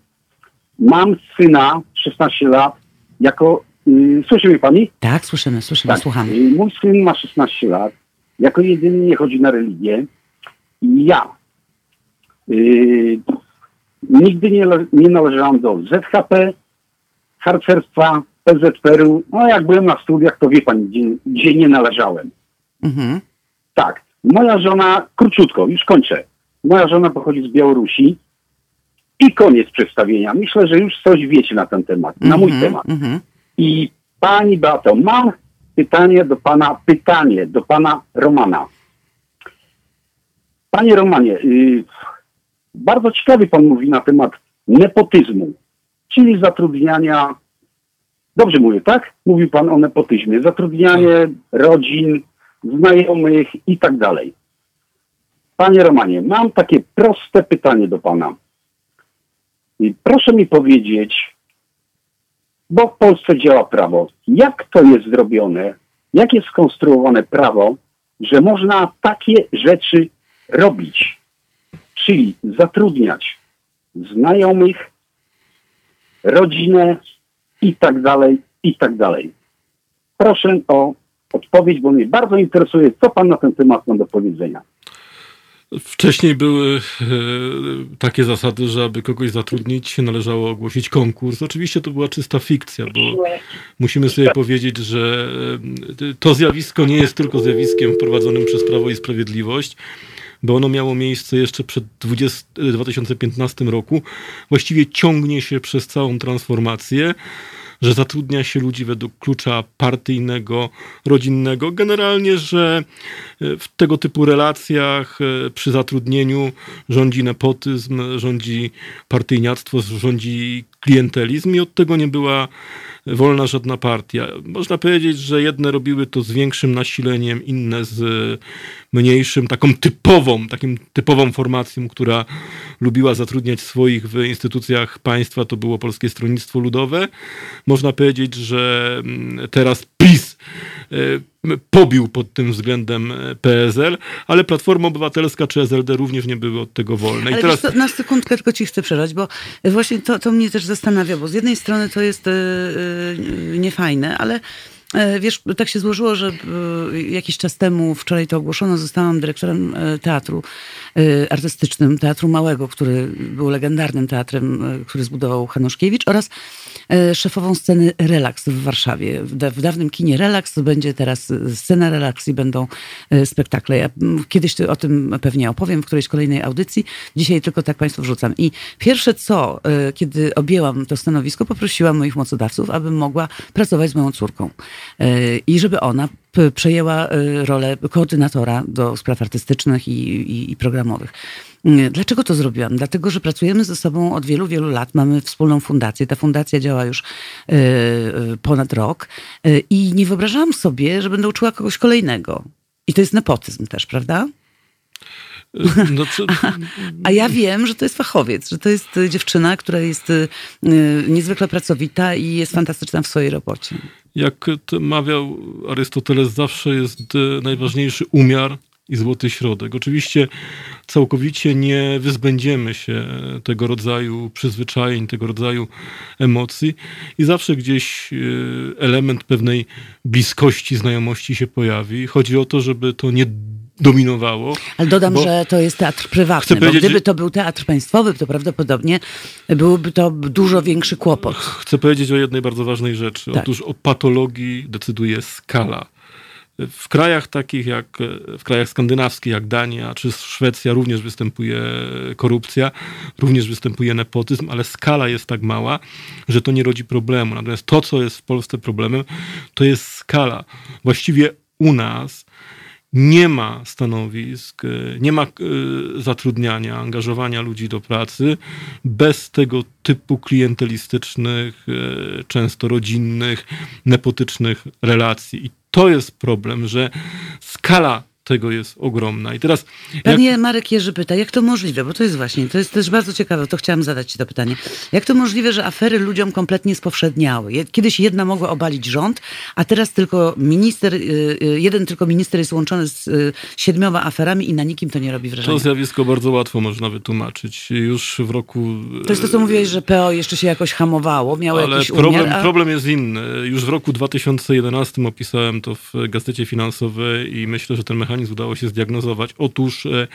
mam syna 16 lat, jako, y, słyszy mnie pani? Tak, słyszymy, słyszymy, Tak. słuchamy. Y, Mój syn ma 16 lat, jako jedyny nie chodzi na religię ja y, nigdy nie, nie należałam do ZHP, harcerstwa, PZPR-u, no jak byłem na studiach, to wie pani, gdzie, gdzie nie należałem. Mhm. Tak. Moja żona, króciutko, już kończę. Moja żona pochodzi z Białorusi i koniec przedstawienia. Myślę, że już coś wiecie na ten temat, na mój Mhm, temat. mhm. I pani Beato, mam pytanie do pana, pytanie do pana Romana. Panie Romanie, y, bardzo ciekawie pan mówi na temat nepotyzmu, czyli zatrudniania, dobrze mówię, tak? Mówił pan o nepotyzmie, zatrudnianie rodzin, znajomych i tak dalej. Panie Romanie, mam takie proste pytanie do Pana. I proszę mi powiedzieć, bo w Polsce działa prawo, jak to jest zrobione, jak jest skonstruowane prawo, że można takie rzeczy robić, czyli zatrudniać znajomych, rodzinę i tak dalej, i tak dalej. Proszę o odpowiedź, bo mnie bardzo interesuje, co Pan na ten temat ma do powiedzenia. Wcześniej były e, takie zasady, że aby kogoś zatrudnić, należało ogłosić konkurs. Oczywiście to była czysta fikcja, bo musimy sobie powiedzieć, że e, to zjawisko nie jest tylko zjawiskiem wprowadzonym przez Prawo i Sprawiedliwość, bo ono miało miejsce jeszcze przed 20, 2015 roku. Właściwie ciągnie się przez całą transformację że zatrudnia się ludzi według klucza partyjnego, rodzinnego. Generalnie, że e, w tego typu relacjach e, przy zatrudnieniu rządzi nepotyzm, rządzi partyjniactwo, rządzi klientelizm i od tego nie była wolna żadna partia. Można powiedzieć, że jedne robiły to z większym nasileniem, inne z mniejszym, taką typową, takim typową formacją, która lubiła zatrudniać swoich w instytucjach państwa, to było Polskie Stronnictwo Ludowe. Można powiedzieć, że mm, teraz PiS e, pobił pod tym względem e, PSL, ale Platforma Obywatelska czy SLD również nie były od tego wolne. I ale teraz... na sekundkę tylko ci chcę przerwać, bo właśnie to, to mnie też zastanawia, bo z jednej strony to jest yy, niefajne, ale E, wiesz, tak się złożyło, że e, jakiś czas temu, wczoraj to ogłoszono, zostałam dyrektorem e, teatru artystycznym, Teatru Małego, który był legendarnym teatrem, który zbudował Hanuszkiewicz oraz szefową sceny Relaks w Warszawie. W dawnym kinie Relaks będzie teraz scena Relaks i będą spektakle. Ja kiedyś o tym pewnie opowiem w którejś kolejnej audycji. Dzisiaj tylko tak Państwu wrzucam. I pierwsze co, kiedy objęłam to stanowisko, poprosiłam moich mocodawców, abym mogła pracować z moją córką i żeby ona przejęła e, rolę koordynatora do spraw artystycznych i, i, i, programowych. Mm, dlaczego to zrobiłam? Dlatego, że pracujemy ze sobą od wielu, wielu lat. Mamy wspólną fundację. Ta fundacja działa już e, ponad rok i nie wyobrażałam sobie, że będę uczyła kogoś kolejnego. I to jest nepotyzm też, prawda? No. A ja wiem, że to jest fachowiec, że to jest dziewczyna, która jest niezwykle pracowita i jest fantastyczna w swojej robocie jak mawiał Arystoteles, zawsze jest e, najważniejszy umiar i złoty środek. Oczywiście całkowicie nie wyzbędziemy się tego rodzaju przyzwyczajeń, tego rodzaju emocji i zawsze gdzieś e, element pewnej bliskości, znajomości się pojawi. Chodzi o to, żeby to nie dominowało. Ale dodam, że to jest teatr prywatny, bo gdyby to był teatr państwowy, to prawdopodobnie byłby to dużo większy kłopot. Chcę powiedzieć o jednej bardzo ważnej rzeczy. Tak. Otóż o patologii decyduje skala. W krajach takich jak, w krajach skandynawskich jak Dania czy Szwecja również występuje korupcja, również występuje nepotyzm, ale skala jest tak mała, że to nie rodzi problemu. Natomiast to, co jest w Polsce problemem, to jest skala. Właściwie u nas nie ma stanowisk, e, nie ma e, zatrudniania, angażowania ludzi do pracy bez tego typu klientelistycznych, e, często rodzinnych, nepotycznych relacji. I to jest problem, że skala tego jest ogromna. I teraz. Panie jak... Marek Jerzy pyta, jak to możliwe? Bo to jest właśnie, to jest też bardzo ciekawe, to chciałam zadać Ci to pytanie. Jak to możliwe, że afery ludziom kompletnie spowszedniały? Kiedyś jedna mogła obalić rząd, a teraz tylko minister, y, y, jeden tylko minister jest łączony z y, siedmioma aferami i na nikim to nie robi wrażenia. To zjawisko bardzo łatwo można wytłumaczyć. Już w roku... To jest to, co mówiłeś, że PO jeszcze się jakoś hamowało, miało Ale jakiś problem, umiar, a... problem jest inny. Już w roku 2011 opisałem to w Gazecie Finansowej i myślę, że ten mechanizm mechanizm udało się zdiagnozować? Otóż e,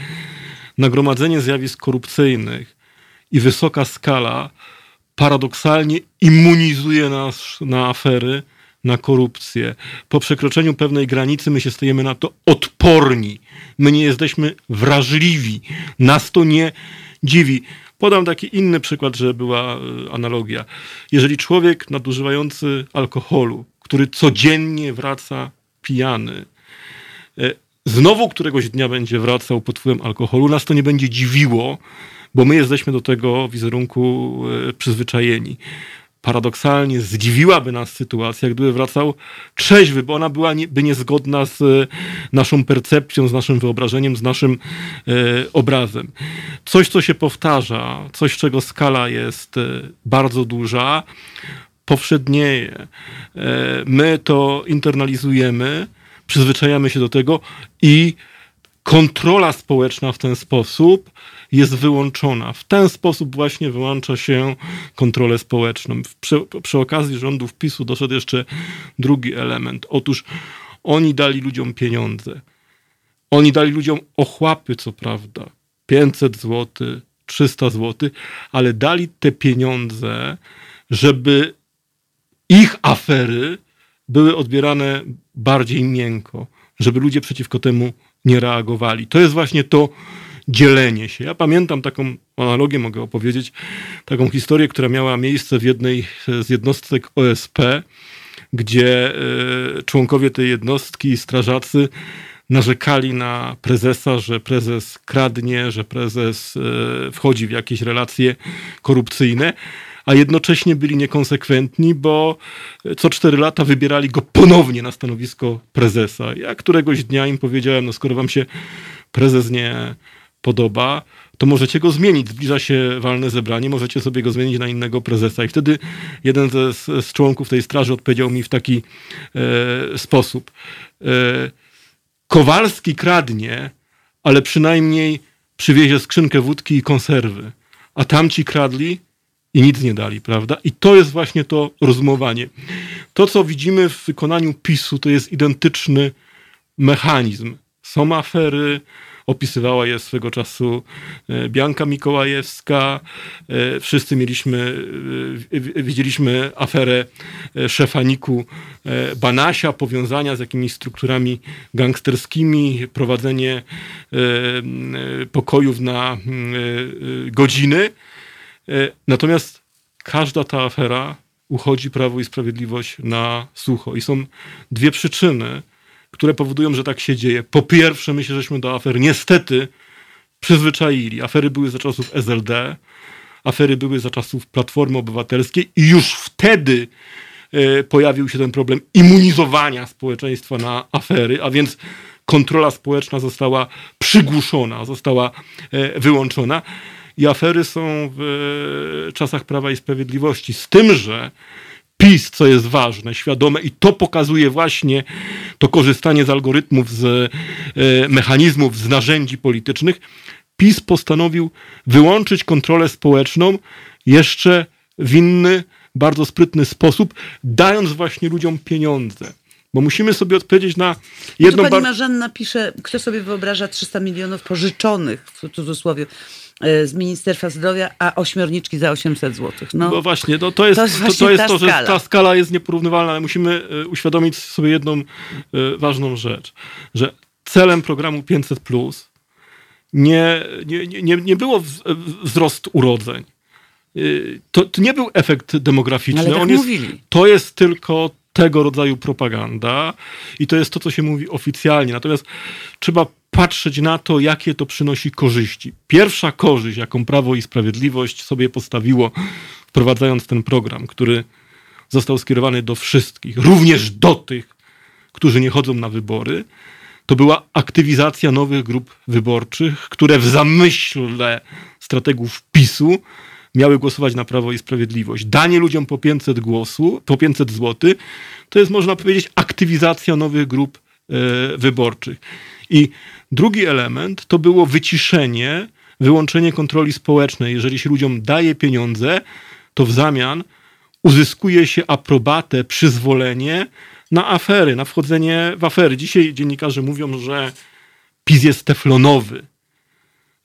nagromadzenie zjawisk korupcyjnych i wysoka skala paradoksalnie immunizuje nas na afery, na korupcję. Po przekroczeniu pewnej granicy my się stajemy na to odporni. My nie jesteśmy wrażliwi. Nas to nie dziwi. Podam taki inny przykład, że była e, analogia. Jeżeli człowiek nadużywający alkoholu, który codziennie wraca pijany, e, znowu któregoś dnia będzie wracał pod wpływem alkoholu, nas to nie będzie dziwiło, bo my jesteśmy do tego wizerunku e, przyzwyczajeni. paradoksalnie zdziwiłaby nas sytuacja, gdyby wracał trzeźwy, bo ona byłaby niezgodna z e, naszą percepcją, z naszym wyobrażeniem, z naszym e, obrazem. Coś, co się powtarza, coś, czego skala jest bardzo duża, powszednieje. My to internalizujemy, przyzwyczajamy się do tego i kontrola społeczna w ten sposób jest wyłączona. W ten sposób właśnie wyłącza się kontrolę społeczną. Przy, przy okazji rządów PiSu doszedł jeszcze drugi element. Otóż oni dali ludziom pieniądze. Oni dali ludziom ochłapy, co prawda. 500 zł, 300 zł, ale dali te pieniądze, żeby ich afery były odbierane bardziej miękko, żeby ludzie przeciwko temu nie reagowali. To jest właśnie to dzielenie się. Ja pamiętam taką analogię, mogę opowiedzieć, taką historię, która miała miejsce w jednej z jednostek OSP, gdzie e, członkowie tej jednostki, strażacy, narzekali na prezesa, że prezes kradnie, że prezes e, wchodzi w jakieś relacje korupcyjne a jednocześnie byli niekonsekwentni, bo co cztery lata wybierali go ponownie na stanowisko prezesa. Ja któregoś dnia im powiedziałem, no skoro wam się prezes nie podoba, to możecie go zmienić. Zbliża się walne zebranie, możecie sobie go zmienić na innego prezesa. I wtedy jeden z, z członków tej straży odpowiedział mi w taki e, sposób. E, Kowalski kradnie, ale przynajmniej przywiezie skrzynkę wódki i konserwy. A tamci kradli, i nic nie dali, prawda? I to jest właśnie to rozumowanie. To, co widzimy w wykonaniu PiSu, to jest identyczny mechanizm. Są afery, opisywała je swego czasu e, Bianka Mikołajewska. E, wszyscy mieliśmy, e, widzieliśmy aferę szefaniku Banasia, powiązania z jakimiś strukturami gangsterskimi, prowadzenie pokojów na godziny. E, natomiast każda ta afera uchodzi Prawo i Sprawiedliwość na sucho. I są dwie przyczyny, które powodują, że tak się dzieje. Po pierwsze, myślę, żeśmy do afer niestety przyzwyczaili. Afery były za czasów SLD, afery były za czasów Platformy Obywatelskiej i już wtedy e, pojawił się ten problem immunizowania społeczeństwa na afery, a więc kontrola społeczna została przygłuszona, została e, wyłączona i afery są w czasach Prawa i Sprawiedliwości. Z tym, że PiS, co jest ważne, świadome i to pokazuje właśnie to korzystanie z algorytmów, z e, mechanizmów, z narzędzi politycznych, PiS postanowił wyłączyć kontrolę społeczną jeszcze w inny, bardzo sprytny sposób, dając właśnie ludziom pieniądze. Bo musimy sobie odpowiedzieć na jedno... No pani Marzanna pisze, kto sobie wyobraża 300 milionów pożyczonych, w cudzysłowie, E, z Ministerstwa Zdrowia, a ośmiorniczki za 800 zł. No, no właśnie, no to jest to, jest to, to, jest to że ta skala jest nieporównywalna, ale musimy e, uświadomić sobie jedną e, ważną rzecz, że celem programu 500 plus nie, nie, nie, nie było wzrost urodzeń. To, to nie był efekt demograficzny. Ale tak On jest, mówili. To jest tylko tego rodzaju propaganda i to jest to, co się mówi oficjalnie. Natomiast trzeba patrzeć na to, jakie to przynosi korzyści. Pierwsza korzyść, jaką Prawo i Sprawiedliwość sobie postawiło, wprowadzając ten program, który został skierowany do wszystkich, również do tych, którzy nie chodzą na wybory, to była aktywizacja nowych grup wyborczych, które w zamyśle strategów PiSu miały głosować na Prawo i Sprawiedliwość. Danie ludziom po 500 głosu, po 500 zł, to jest można powiedzieć aktywizacja nowych grup e, wyborczych. I drugi element to było wyciszenie, wyłączenie kontroli społecznej. Jeżeli się ludziom daje pieniądze, to w zamian uzyskuje się aprobatę, przyzwolenie na afery, na wchodzenie w afery. Dzisiaj dziennikarze mówią, że PiS jest teflonowy,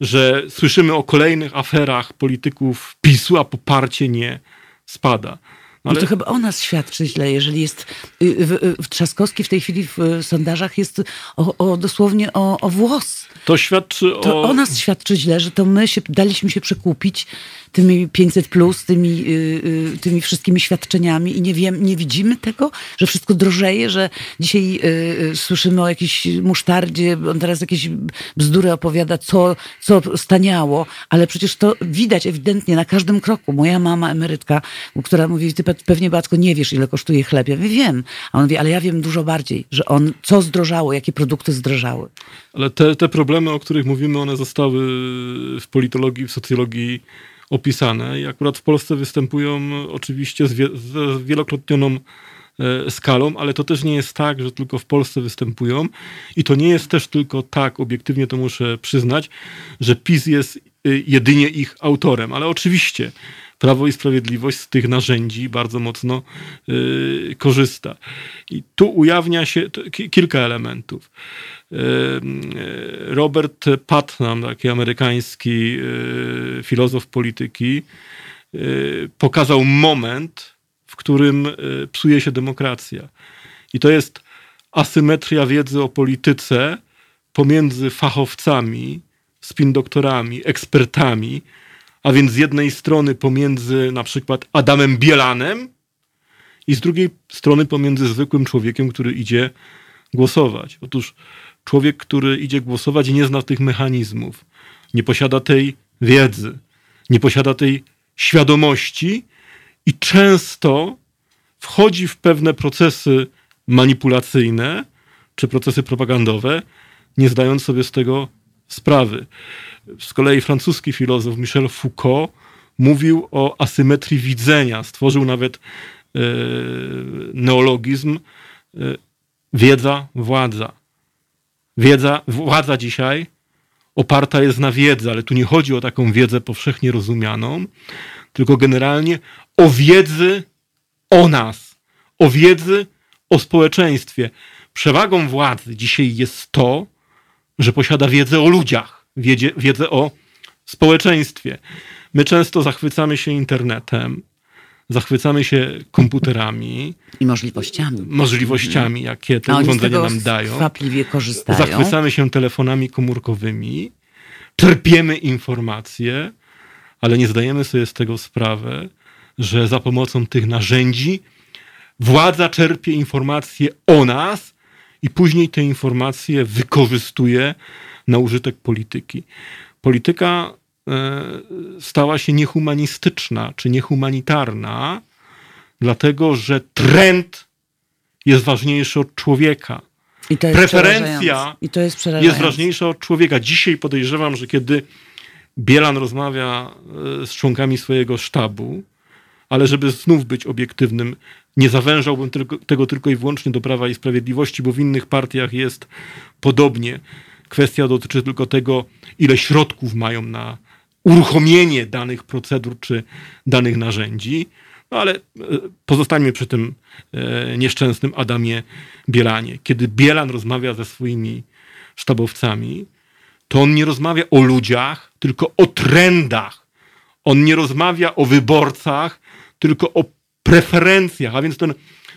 że słyszymy o kolejnych aferach polityków PiSu, a poparcie nie spada. No, ale... No to chyba o nas świadczy źle, jeżeli jest y, w, y, w Trzaskowski w tej chwili w sondażach jest o, o dosłownie o, o włos. To świadczy to o... o nas świadczy źle, że to my się, daliśmy się przekupić tymi 500 plus, tymi, y, y, tymi wszystkimi świadczeniami i nie wiem, nie widzimy tego, że wszystko drożeje, że dzisiaj y, słyszymy o jakiejś musztardzie, on teraz jakieś bzdury opowiada, co, co staniało, ale przecież to widać ewidentnie na każdym kroku. Moja mama, emerytka, która mówi, ty pe- pewnie Batko nie wiesz, ile kosztuje chleb. Ja mówię, wiem. A on mówi, ale ja wiem dużo bardziej, że on, co zdrożało, jakie produkty zdrożały. Ale te, te problemy, o których mówimy, one zostały w politologii, w socjologii opisane i akurat w Polsce występują oczywiście z, wie, z wielokrotnioną e, skalą, ale to też nie jest tak, że tylko w Polsce występują i to nie jest też tylko tak, obiektywnie to muszę przyznać, że PiS jest y, jedynie ich autorem, ale oczywiście Prawo i Sprawiedliwość z tych narzędzi bardzo mocno y, korzysta. I tu ujawnia się kilka elementów. Y, y, Robert Putnam, taki amerykański y, filozof polityki, y, pokazał moment, w którym psuje się demokracja. I to jest asymetria wiedzy o polityce pomiędzy fachowcami, spin-doktorami, ekspertami, a więc z jednej strony pomiędzy na przykład Adamem Bielanem i z drugiej strony pomiędzy zwykłym człowiekiem, który idzie głosować. Otóż człowiek, który idzie głosować, nie zna tych mechanizmów, nie posiada tej wiedzy, nie posiada tej świadomości i często wchodzi w pewne procesy manipulacyjne czy procesy propagandowe, nie zdając sobie z tego sprawy. Z kolei francuski filozof Michel Foucault mówił o asymetrii widzenia. Stworzył nawet e, neologizm e, wiedza, władza. Wiedza, władza dzisiaj oparta jest na wiedzy, ale tu nie chodzi o taką wiedzę powszechnie rozumianą, tylko generalnie o wiedzy o nas, o wiedzy o społeczeństwie. Przewagą władzy dzisiaj jest to, że posiada wiedzę o ludziach, wiedzie, wiedzę o społeczeństwie. My często zachwycamy się internetem, zachwycamy się komputerami, I możliwościami. możliwościami, jakie te A urządzenia nam dają. skwapliwie korzystają. Zachwycamy się telefonami komórkowymi, czerpiemy informacje, ale nie zdajemy sobie z tego sprawy, że za pomocą tych narzędzi władza czerpie informacje o nas i później te informacje wykorzystuje na użytek polityki. Polityka stała się niehumanistyczna czy niehumanitarna, dlatego że trend jest ważniejszy od człowieka. I to jest Preferencja. I to jest jest ważniejsza od człowieka. Dzisiaj podejrzewam, że kiedy Bielan rozmawia e, z członkami swojego sztabu, ale żeby znów być obiektywnym, nie zawężałbym tylko, tego tylko i wyłącznie do Prawa i Sprawiedliwości, bo w innych partiach jest podobnie. Kwestia dotyczy tylko tego, ile środków mają na uruchomienie danych procedur czy danych narzędzi. No ale e, pozostańmy przy tym e, nieszczęsnym Adamie Bielanie. Kiedy Bielan rozmawia ze swoimi sztabowcami, to on nie rozmawia o ludziach, tylko o trendach. On nie rozmawia o wyborcach, tylko o preferencjach, a więc ten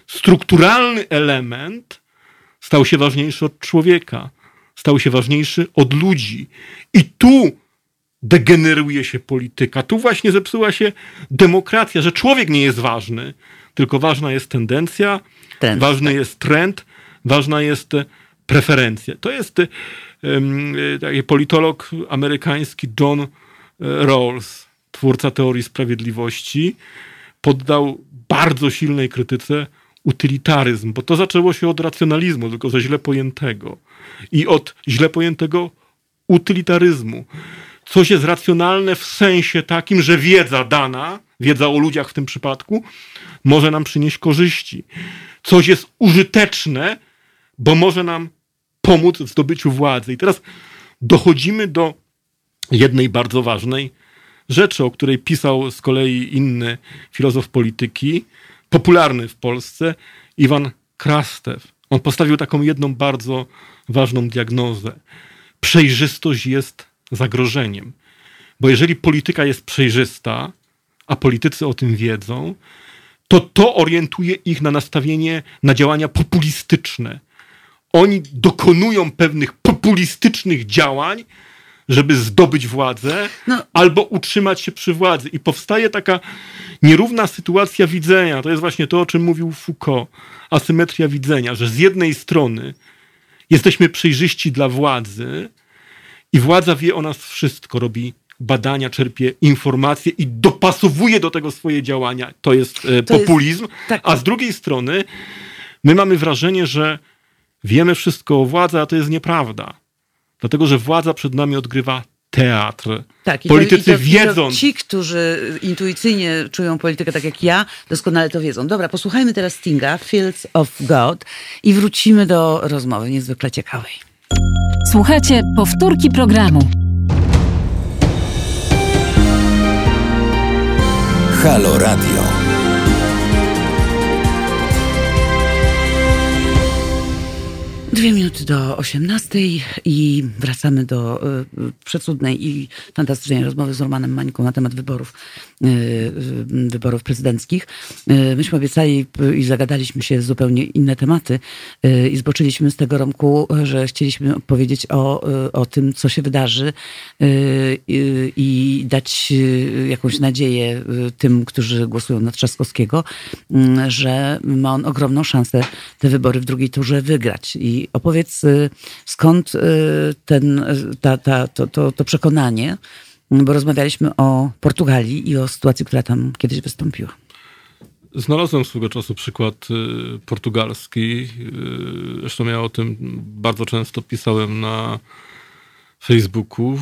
strukturalny element stał się ważniejszy od człowieka, stał się ważniejszy od ludzi. I tu degeneruje się polityka. Tu właśnie zepsuła się demokracja, że człowiek nie jest ważny, tylko ważna jest tendencja, Trend, ważny jest trend, ważna jest e, preferencja. To jest e, e, taki politolog amerykański John Rawls, twórca teorii sprawiedliwości, poddał bardzo silnej krytyce utylitaryzm, bo to zaczęło się od racjonalizmu, tylko ze źle pojętego. I od źle pojętego utylitaryzmu. Coś jest racjonalne w sensie takim, że wiedza dana, wiedza o ludziach w tym przypadku, może nam przynieść korzyści. Coś jest użyteczne, bo może nam pomóc w zdobyciu władzy. I teraz dochodzimy do jednej bardzo ważnej rzeczy, o której pisał z kolei inny filozof polityki, popularny w Polsce, Iwan Krastew. On postawił taką jedną bardzo ważną diagnozę. Przejrzystość jest zagrożeniem. Bo jeżeli polityka jest przejrzysta, a politycy o tym wiedzą, to to orientuje ich na nastawienie, na działania populistyczne. Oni dokonują pewnych populistycznych działań, żeby zdobyć władzę, No. albo utrzymać się przy władzy. I powstaje taka nierówna sytuacja widzenia. To jest właśnie to, o czym mówił Foucault. Asymetria widzenia, że z jednej strony jesteśmy przejrzyści dla władzy i władza wie o nas wszystko, robi badania, czerpie informacje i dopasowuje do tego swoje działania. To jest e, To jest- populizm. tak. A z drugiej strony my mamy wrażenie, że wiemy wszystko o władzy, a to jest nieprawda. Dlatego, że władza przed nami odgrywa teatr. Tak, Politycy to, to, i wiedzą. ci, którzy intuicyjnie czują politykę tak jak ja, doskonale to wiedzą. Dobra, posłuchajmy teraz Stinga, Fields of God i wrócimy do rozmowy niezwykle ciekawej. Słuchajcie powtórki programu. Halo Radio. Dwie minuty do 18 i wracamy do y, przecudnej i fantastycznej rozmowy z Romanem Mańką na temat wyborów, y, y, wyborów prezydenckich. Y, myśmy obiecali i zagadaliśmy się zupełnie inne tematy y, i zboczyliśmy z tego Romku, że chcieliśmy powiedzieć o, o tym, co się wydarzy i dać jakąś nadzieję tym, którzy głosują na Trzaskowskiego, że ma on ogromną szansę te wybory w drugiej turze wygrać. I opowiedz, y, skąd y, ten, y, ta, ta, to, to, to przekonanie, bo rozmawialiśmy o Portugalii i o sytuacji, która tam kiedyś wystąpiła. Znalazłem swego czasu przykład portugalski. Zresztą ja o tym bardzo często pisałem na Facebooku.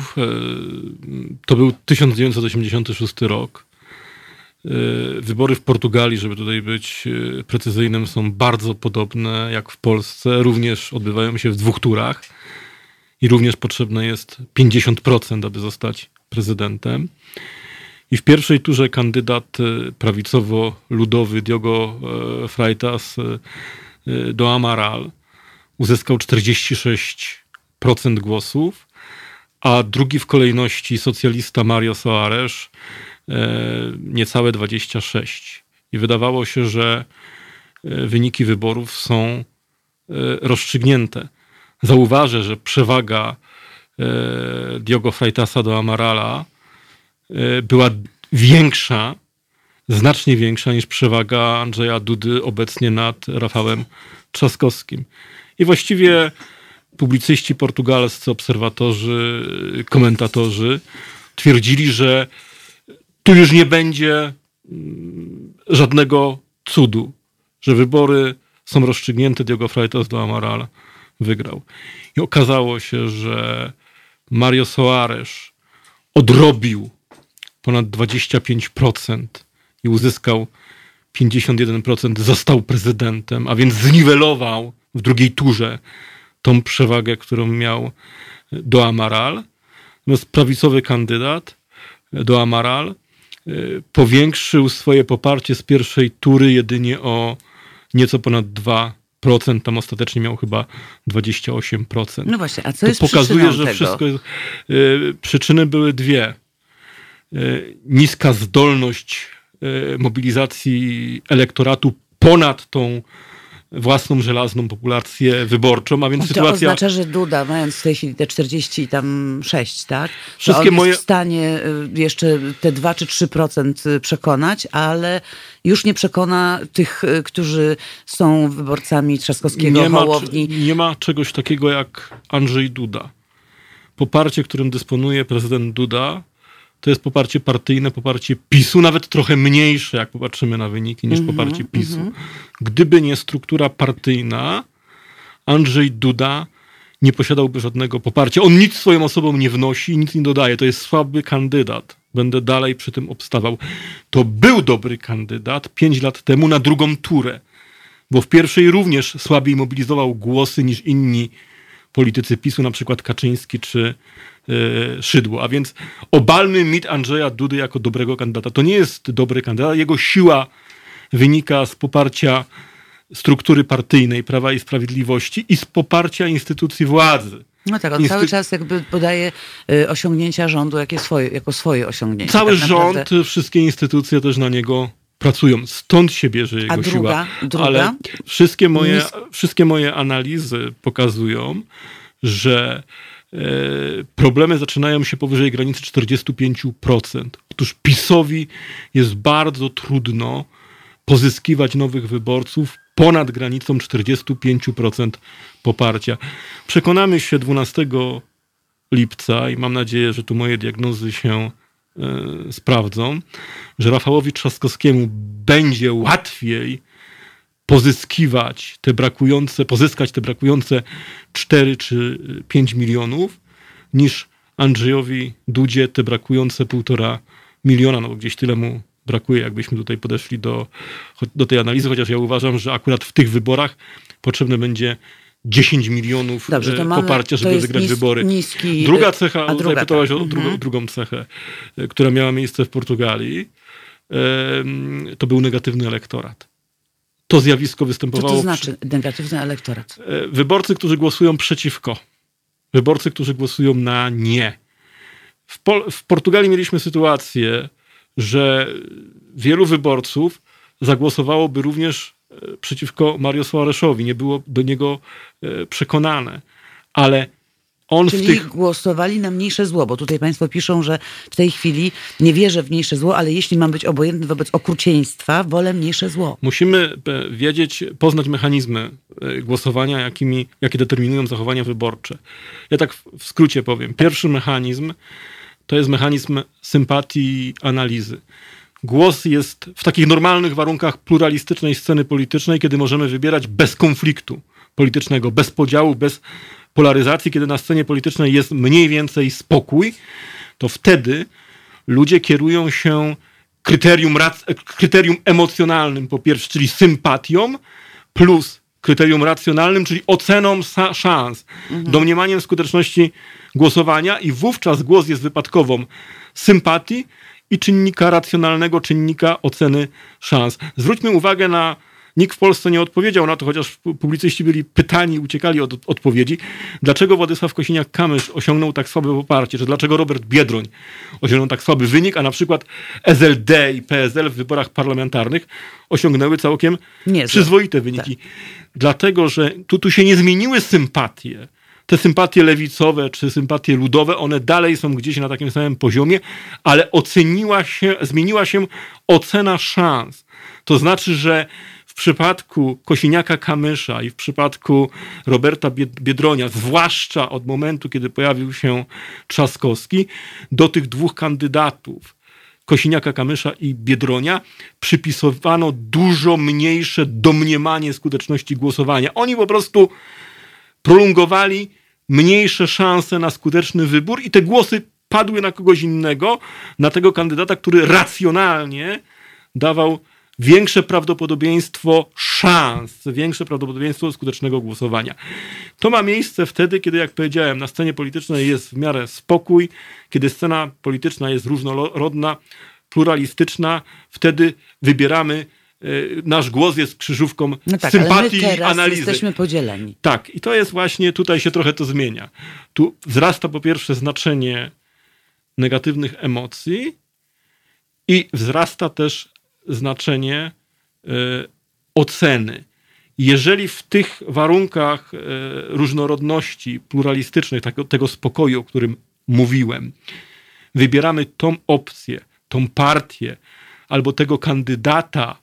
To był 1986 rok. Y, Wybory w Portugalii, żeby tutaj być y, precyzyjnym, są bardzo podobne jak w Polsce. Również odbywają się w dwóch turach i również potrzebne jest 50%, aby zostać prezydentem. I w pierwszej turze kandydat e, prawicowo-ludowy Diogo Freitas do Amaral uzyskał 46% głosów, a drugi w kolejności socjalista Mario Soares niecałe 26%. I wydawało się, że e, wyniki wyborów są e, rozstrzygnięte. Zauważę, że przewaga e, Diogo Freitasa do Amarala e, była większa, znacznie większa niż przewaga Andrzeja Dudy obecnie nad Rafałem Trzaskowskim. I właściwie publicyści portugalscy, obserwatorzy, komentatorzy twierdzili, że tu już nie będzie mm, żadnego cudu, że wybory są rozstrzygnięte, Diogo Freitas do Amaral wygrał. I okazało się, że Mario Soares odrobił ponad 25% i uzyskał 51%, został prezydentem, a więc zniwelował w drugiej turze tą przewagę, którą miał do Amaral. Natomiast prawicowy kandydat do Amaral powiększył swoje poparcie z pierwszej tury jedynie o nieco ponad 2%. Tam ostatecznie miał chyba 28%. No właśnie, a co to jest pokazuje, że tego? wszystko jest. y, przyczyny były dwie. Y, niska zdolność y, mobilizacji elektoratu ponad tą własną żelazną populację wyborczą, a więc To sytuacja. oznacza, że Duda, mając w tej chwili te 40 i tam 6, tak? Wszystkie to on jest moje- w stanie y, jeszcze te 2 czy 3% przekonać, ale już nie przekona tych, y, którzy są wyborcami Trzaskowskiego, nie ma, Hołowni. nie ma czegoś takiego jak Andrzej Duda. Poparcie, którym dysponuje prezydent Duda, to jest poparcie partyjne, poparcie PiSu, nawet trochę mniejsze, jak popatrzymy na wyniki, niż Mhm, poparcie PiSu. Gdyby nie struktura partyjna, Andrzej Duda nie posiadałby żadnego poparcia. On nic swoją osobą nie wnosi, nic nie dodaje. To jest słaby kandydat. Będę dalej przy tym obstawał. To był dobry kandydat pięć lat temu na drugą turę bo w pierwszej również słabiej mobilizował głosy niż inni politycy PiSu, na przykład Kaczyński czy Szydło. A więc obalmy mit Andrzeja Dudy jako dobrego kandydata. To nie jest dobry kandydat. Jego siła wynika z poparcia struktury partyjnej Prawa i Sprawiedliwości i z poparcia instytucji władzy. No tak, on Instytut- cały czas jakby podaje y, osiągnięcia rządu jakie swoje, jako swoje osiągnięcia. Cały tak rząd, naprawdę. wszystkie instytucje też na niego pracują. Stąd się bierze jego druga? siła. Druga? Ale wszystkie moje, wszystkie moje analizy pokazują, że problemy zaczynają się powyżej granicy 45%. Otóż PiSowi jest bardzo trudno pozyskiwać nowych wyborców ponad granicą 45% poparcia. Przekonamy się 12 lipca i mam nadzieję, że tu moje diagnozy się y, sprawdzą, że Rafałowi Trzaskowskiemu będzie łatwiej pozyskiwać te brakujące, pozyskać te brakujące 4 czy 5 milionów, niż Andrzejowi Dudzie te brakujące półtora miliona, no bo gdzieś tyle mu brakuje, jakbyśmy tutaj podeszli do, do tej analizy, chociaż ja uważam, że akurat w tych wyborach potrzebne będzie 10 milionów Dobrze, e, mamy, poparcia, żeby wygrać nis, wybory. Niski, druga cecha, a druga, pytałaś tak. o mhm. drugą cechę, która miała miejsce w Portugalii, to był negatywny elektorat. To zjawisko występowało. Co to znaczy negatywny elektorat? E, wyborcy, którzy głosują przeciwko. Wyborcy, którzy głosują na nie. W, Pol w Portugalii mieliśmy sytuację, że wielu wyborców zagłosowałoby również e, przeciwko Mario Soaresowi, nie było do niego e, przekonane. Ale on Czyli w tych... głosowali na mniejsze zło, bo tutaj państwo piszą, że w tej chwili nie wierzę w mniejsze zło, ale jeśli mam być obojętny wobec okrucieństwa, wolę mniejsze zło. Musimy e, wiedzieć, poznać mechanizmy głosowania, jakimi, jakie determinują zachowania wyborcze. Ja tak w skrócie powiem. Pierwszy mechanizm to jest mechanizm sympatii i analizy. Głos jest w takich normalnych warunkach pluralistycznej sceny politycznej, kiedy możemy wybierać bez konfliktu politycznego, bez podziału, bez polaryzacji, kiedy na scenie politycznej jest mniej więcej spokój, to wtedy ludzie kierują się kryterium, kryterium emocjonalnym, po pierwsze, czyli sympatią, plus kryterium racjonalnym, czyli oceną szans, mhm. domniemaniem skuteczności głosowania i wówczas głos jest wypadkową sympatii i czynnika racjonalnego, czynnika oceny szans. Zwróćmy uwagę na Nikt w Polsce nie odpowiedział na to, chociaż publicyści byli pytani, uciekali od odpowiedzi, dlaczego Władysław Kosiniak-Kamysz osiągnął tak słabe poparcie, czy dlaczego Robert Biedroń osiągnął tak słaby wynik, a na przykład SLD i PSL w wyborach parlamentarnych osiągnęły całkiem Niezłe. przyzwoite wyniki. Tak. Dlatego, że tu, tu się nie zmieniły sympatie te sympatie lewicowe czy sympatie ludowe, one dalej są gdzieś na takim samym poziomie, ale oceniła się, zmieniła się ocena szans. To znaczy, że przypadku Kosiniaka Kamysza i w przypadku Roberta Biedronia, zwłaszcza od momentu, kiedy pojawił się Trzaskowski, do tych dwóch kandydatów, Kosiniaka Kamysza i Biedronia, przypisywano dużo mniejsze domniemanie skuteczności głosowania. Oni po prostu prolongowali mniejsze szanse na skuteczny wybór i te głosy padły na kogoś innego, na tego kandydata, który racjonalnie dawał większe prawdopodobieństwo szans, większe prawdopodobieństwo skutecznego głosowania. To ma miejsce wtedy, kiedy, jak powiedziałem, na scenie politycznej jest w miarę spokój, kiedy scena polityczna jest różnorodna, pluralistyczna, wtedy wybieramy Y, nasz głos jest krzyżówką no tak, sympatii ale my teraz analizy. jesteśmy podzieleni. Tak, i to jest właśnie, tutaj się trochę to zmienia. Tu wzrasta po pierwsze znaczenie negatywnych emocji i wzrasta też znaczenie y, oceny. Jeżeli w tych warunkach y, różnorodności pluralistycznej, tego, tego spokoju, o którym mówiłem, wybieramy tą opcję, tą partię albo tego kandydata,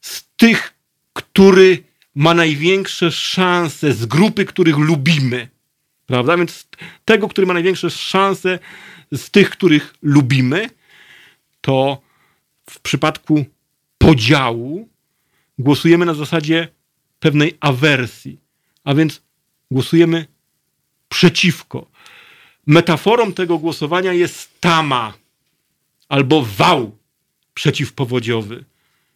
z tych, który ma największe szanse, z grupy, których lubimy. Prawda? Więc tego, który ma największe szanse z tych, których lubimy, to w przypadku podziału głosujemy na zasadzie pewnej awersji, a więc głosujemy przeciwko. Metaforą tego głosowania jest tama albo wał przeciwpowodziowy.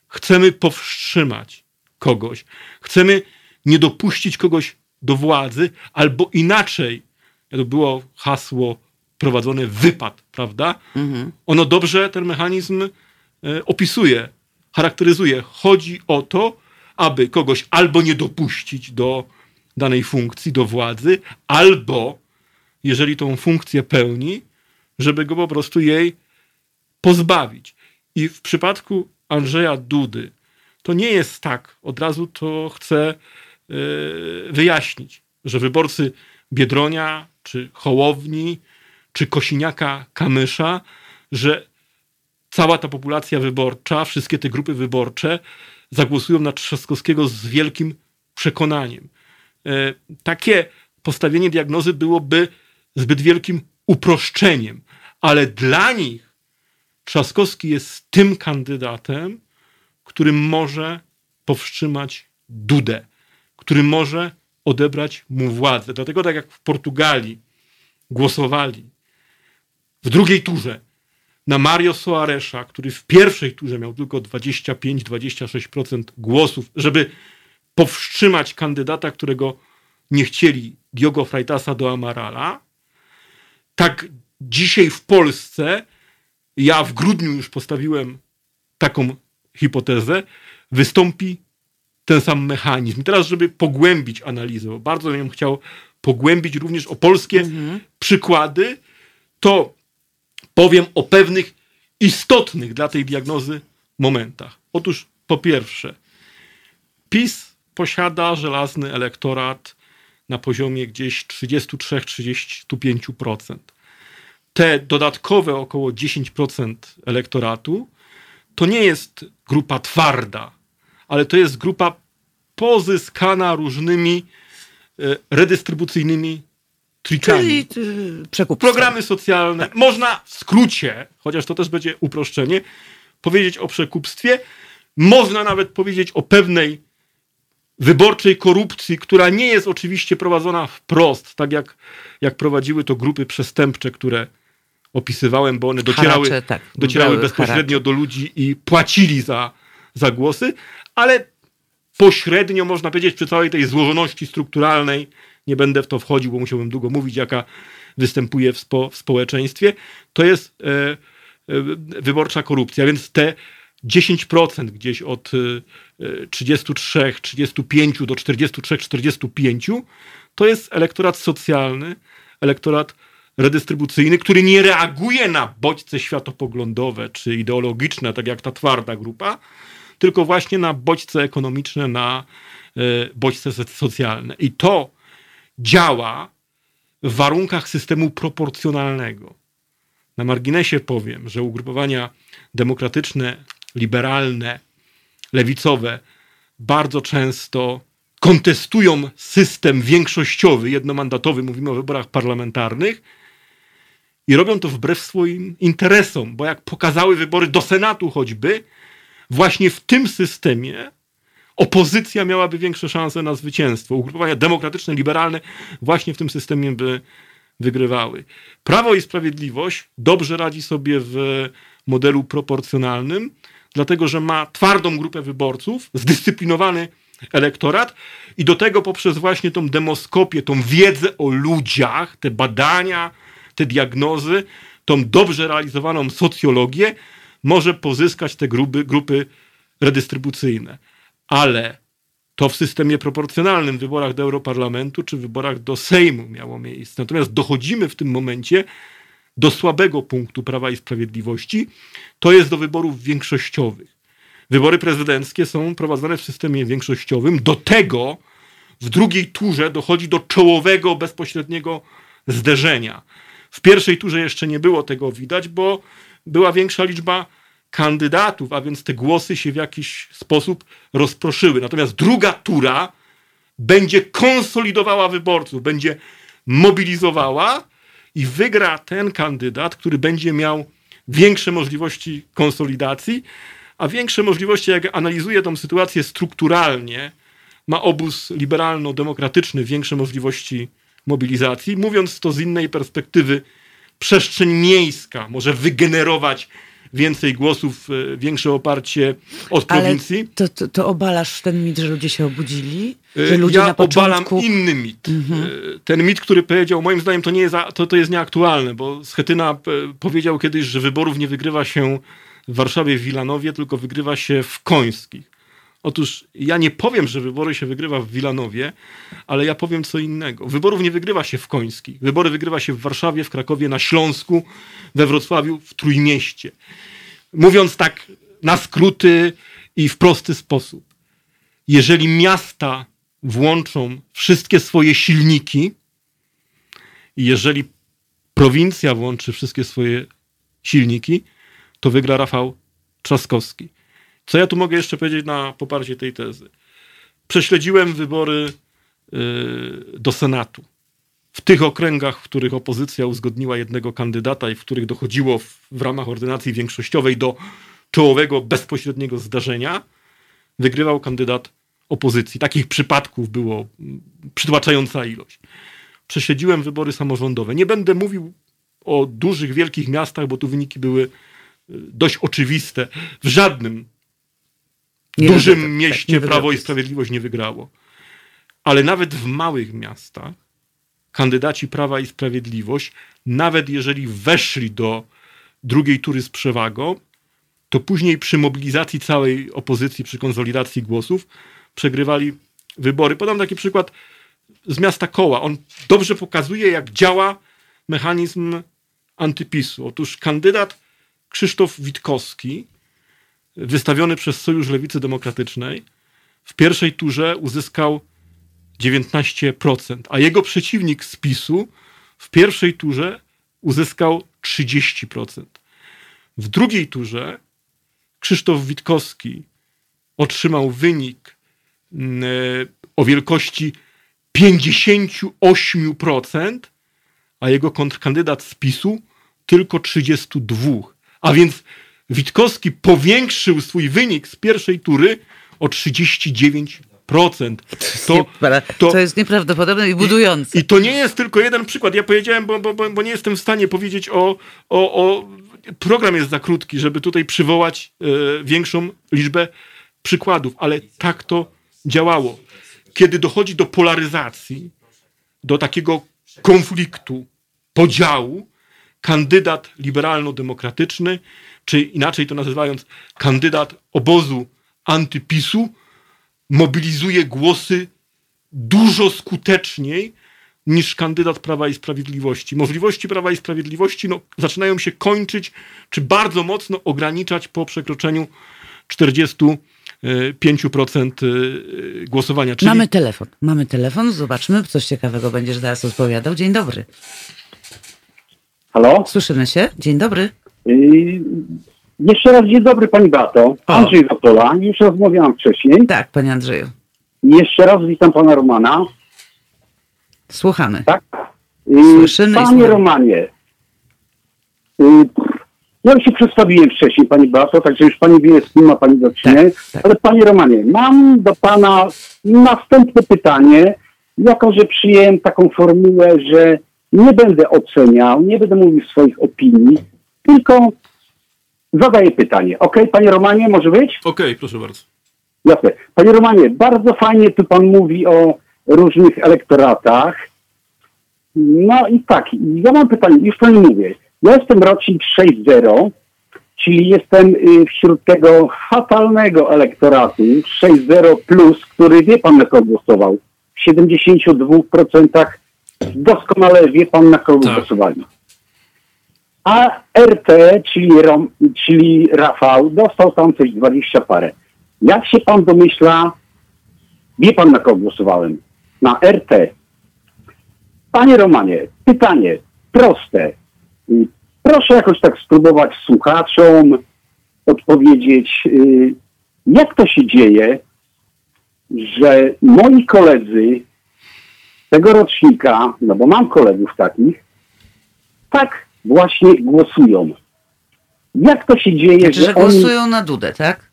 Chcemy powstrzymać kogoś. Chcemy nie dopuścić kogoś do władzy, albo inaczej. To było hasło prowadzone wypad, prawda? Mhm. Ono dobrze ten mechanizm e, opisuje, charakteryzuje. Chodzi o to, aby kogoś albo nie dopuścić do danej funkcji, do władzy, albo jeżeli tą funkcję pełni, żeby go po prostu jej pozbawić. I w przypadku Andrzeja Dudy. To nie jest tak, od razu to chcę e, wyjaśnić, że wyborcy Biedronia czy Hołowni, czy Kosiniaka Kamysza, że cała ta populacja wyborcza, wszystkie te grupy wyborcze zagłosują na Trzaskowskiego z wielkim przekonaniem. E, takie postawienie diagnozy byłoby zbyt wielkim uproszczeniem, ale dla nich Trzaskowski jest tym kandydatem, który może powstrzymać Dudę, który może odebrać mu władzę. Dlatego tak jak w Portugalii głosowali w drugiej turze na Mario Soaresza, który w pierwszej turze miał tylko 25-26% głosów, żeby powstrzymać kandydata, którego nie chcieli Diogo Freitasa do Amarala, tak dzisiaj w Polsce, ja w grudniu już postawiłem taką hipotezę, wystąpi ten sam mechanizm. I teraz, żeby pogłębić analizę, bo bardzo bym chciał pogłębić również o polskie mhm. przykłady, to powiem o pewnych istotnych dla tej diagnozy momentach. Otóż po pierwsze, PiS posiada żelazny elektorat na poziomie gdzieś 33-35%. Te dodatkowe około 10% elektoratu to nie jest grupa twarda, ale to jest grupa pozyskana różnymi e, redystrybucyjnymi trikami. Czyli Programy socjalne. Tak. Można w skrócie, chociaż to też będzie uproszczenie, powiedzieć o przekupstwie. Można nawet powiedzieć o pewnej wyborczej korupcji, która nie jest oczywiście prowadzona wprost, tak jak, jak prowadziły to grupy przestępcze, które opisywałem, bo one docierały, haracze, tak, docierały bezpośrednio haracze. do ludzi i płacili za, za głosy, ale pośrednio można powiedzieć przy całej tej złożoności strukturalnej, nie będę w to wchodził, bo musiałbym długo mówić, jaka występuje w, spo, w społeczeństwie, to jest e, e, wyborcza korupcja, więc te 10% gdzieś od 33, 35 do 43, 45 to jest elektorat socjalny, elektorat redystrybucyjny, który nie reaguje na bodźce światopoglądowe czy ideologiczne, tak jak ta twarda grupa, tylko właśnie na bodźce ekonomiczne, na e, bodźce socjalne. I to działa w warunkach systemu proporcjonalnego. Na marginesie powiem, że ugrupowania demokratyczne, liberalne, lewicowe bardzo często kontestują system większościowy, jednomandatowy, mówimy o wyborach parlamentarnych, i robią to wbrew swoim interesom, bo jak pokazały wybory do Senatu choćby, właśnie w tym systemie opozycja miałaby większe szanse na zwycięstwo. Ugrupowania demokratyczne, liberalne właśnie w tym systemie by wygrywały. Prawo i Sprawiedliwość dobrze radzi sobie w modelu proporcjonalnym, dlatego że ma twardą grupę wyborców, zdyscyplinowany elektorat i do tego poprzez właśnie tą demoskopię, tą wiedzę o ludziach, te badania, te diagnozy, tą dobrze realizowaną socjologię, może pozyskać te grupy, grupy redystrybucyjne. Ale to w systemie proporcjonalnym, w wyborach do Europarlamentu czy w wyborach do Sejmu miało miejsce. Natomiast dochodzimy w tym momencie do słabego punktu Prawa i Sprawiedliwości, to jest do wyborów większościowych. Wybory prezydenckie są prowadzone w systemie większościowym. Do tego w drugiej turze dochodzi do czołowego, bezpośredniego zderzenia. W pierwszej turze jeszcze nie było tego widać, bo była większa liczba kandydatów, a więc te głosy się w jakiś sposób rozproszyły. Natomiast druga tura będzie konsolidowała wyborców, będzie mobilizowała i wygra ten kandydat, który będzie miał większe możliwości konsolidacji, a większe możliwości, jak analizuje tą sytuację strukturalnie, ma obóz liberalno-demokratyczny większe możliwości mobilizacji. Mówiąc to z innej perspektywy, przestrzeń miejska może wygenerować więcej głosów, e, większe oparcie od Ale prowincji. To, to, to, obalasz ten mit, że ludzie się obudzili? E, że ludzie ja na początku... obalam inny mit. Mhm. E, ten mit, który powiedział, moim zdaniem to nie jest, to, to jest nieaktualne, bo Schetyna powiedział kiedyś, że wyborów nie wygrywa się w Warszawie, w Wilanowie, tylko wygrywa się w Końskich. Otóż ja nie powiem, że wybory się wygrywa w Wilanowie, ale ja powiem co innego. Wyborów nie wygrywa się w Końskich. Wybory wygrywa się w Warszawie, w Krakowie, na Śląsku, we Wrocławiu, w Trójmieście. Mówiąc tak na skróty i w prosty sposób. Jeżeli miasta włączą wszystkie swoje silniki jeżeli prowincja włączy wszystkie swoje silniki, to wygra Rafał Trzaskowski. Co ja tu mogę jeszcze powiedzieć na poparcie tej tezy? Prześledziłem wybory yy, do Senatu. W tych okręgach, w których opozycja uzgodniła jednego kandydata i w których dochodziło w, w ramach ordynacji większościowej do czołowego, bezpośredniego zdarzenia, wygrywał kandydat opozycji. Takich przypadków było mm, przytłaczająca ilość. Prześledziłem wybory samorządowe. Nie będę mówił o dużych, wielkich miastach, bo tu wyniki były y, dość oczywiste. W żadnym Nie dużym tak, mieście wygra Prawo i. Sprawiedliwość nie wygrało. Ale nawet w małych miastach kandydaci Prawa i Sprawiedliwość, nawet jeżeli weszli do drugiej tury z przewagą, to później przy mobilizacji całej opozycji, przy konsolidacji głosów, przegrywali wybory. Podam taki przykład z miasta Koła. On dobrze pokazuje, jak działa mechanizm antypisu. Otóż kandydat Krzysztof Witkowski, wystawiony przez Sojusz Lewicy Demokratycznej, w pierwszej turze uzyskał 19%, a jego przeciwnik z PiSu w pierwszej turze uzyskał 30%. W drugiej turze Krzysztof Witkowski otrzymał wynik mm, e, o wielkości 58%, a jego kontrkandydat z PiSu tylko 32%. A więc Witkowski powiększył swój wynik z pierwszej tury o 39%. To, To, to- to jest nieprawdopodobne i budujące. i to nie jest tylko jeden przykład. Ja powiedziałem, bo, bo, bo, nie jestem w stanie powiedzieć o, o, o. Program jest za krótki, żeby tutaj przywołać e, większą liczbę przykładów, ale tak to działało. Kiedy dochodzi do polaryzacji, do takiego konfliktu, podziału, kandydat liberalno-demokratyczny, czy inaczej to nazywając, kandydat obozu antypisu, mobilizuje głosy dużo skuteczniej niż kandydat Prawa i Sprawiedliwości. Możliwości Prawa i Sprawiedliwości no, zaczynają się kończyć, czy bardzo mocno ograniczać po przekroczeniu 45% y, głosowania. Czyli Mamy telefon, mamy telefon, zobaczmy, coś ciekawego będziesz zaraz odpowiadał. Dzień dobry. Halo? Słyszymy się? Dzień dobry. Jeszcze raz dzień dobry Pani Bato. Andrzej Zapola. Już rozmawiałam wcześniej. Tak, panie Andrzeju. Jeszcze raz witam Pana Romana. Słuchamy. Tak? Słyszymy Panie. Romanie. Yy, ja już się przedstawiłem wcześniej Pani Bato, także już Pani wie, z kim ma Pani do czynienia. Tak, tak. Ale Panie Romanie, mam do Pana następne pytanie. Jako, że przyjęłem taką formułę, że nie będę oceniał, nie będę mówił swoich opinii, tylko zadaję pytanie. Ok, Panie Romanie, może być? Okej, proszę bardzo. Jasne. Panie Romanie, bardzo fajnie tu Pan mówi o różnych elektoratach. No i tak, ja mam pytanie, już Pani mówię. Ja jestem rocznik 6.0, czyli jestem y, wśród tego fatalnego elektoratu 6.0 plus, który wie Pan na kogo głosował. W 72% doskonale wie Pan na kogo Tak. głosowali. A RT, czyli, Rom, czyli Rafał, dostał tam coś 20 parę. Jak się pan domyśla, wie pan na kogo głosowałem? Na RT. Panie Romanie, pytanie proste. Proszę jakoś tak spróbować słuchaczom odpowiedzieć, y, jak to się dzieje, że moi koledzy tego rocznika, no bo mam kolegów takich, tak właśnie głosują. Jak to się dzieje, Znaczy, że, że oni... głosują na Dudę, tak?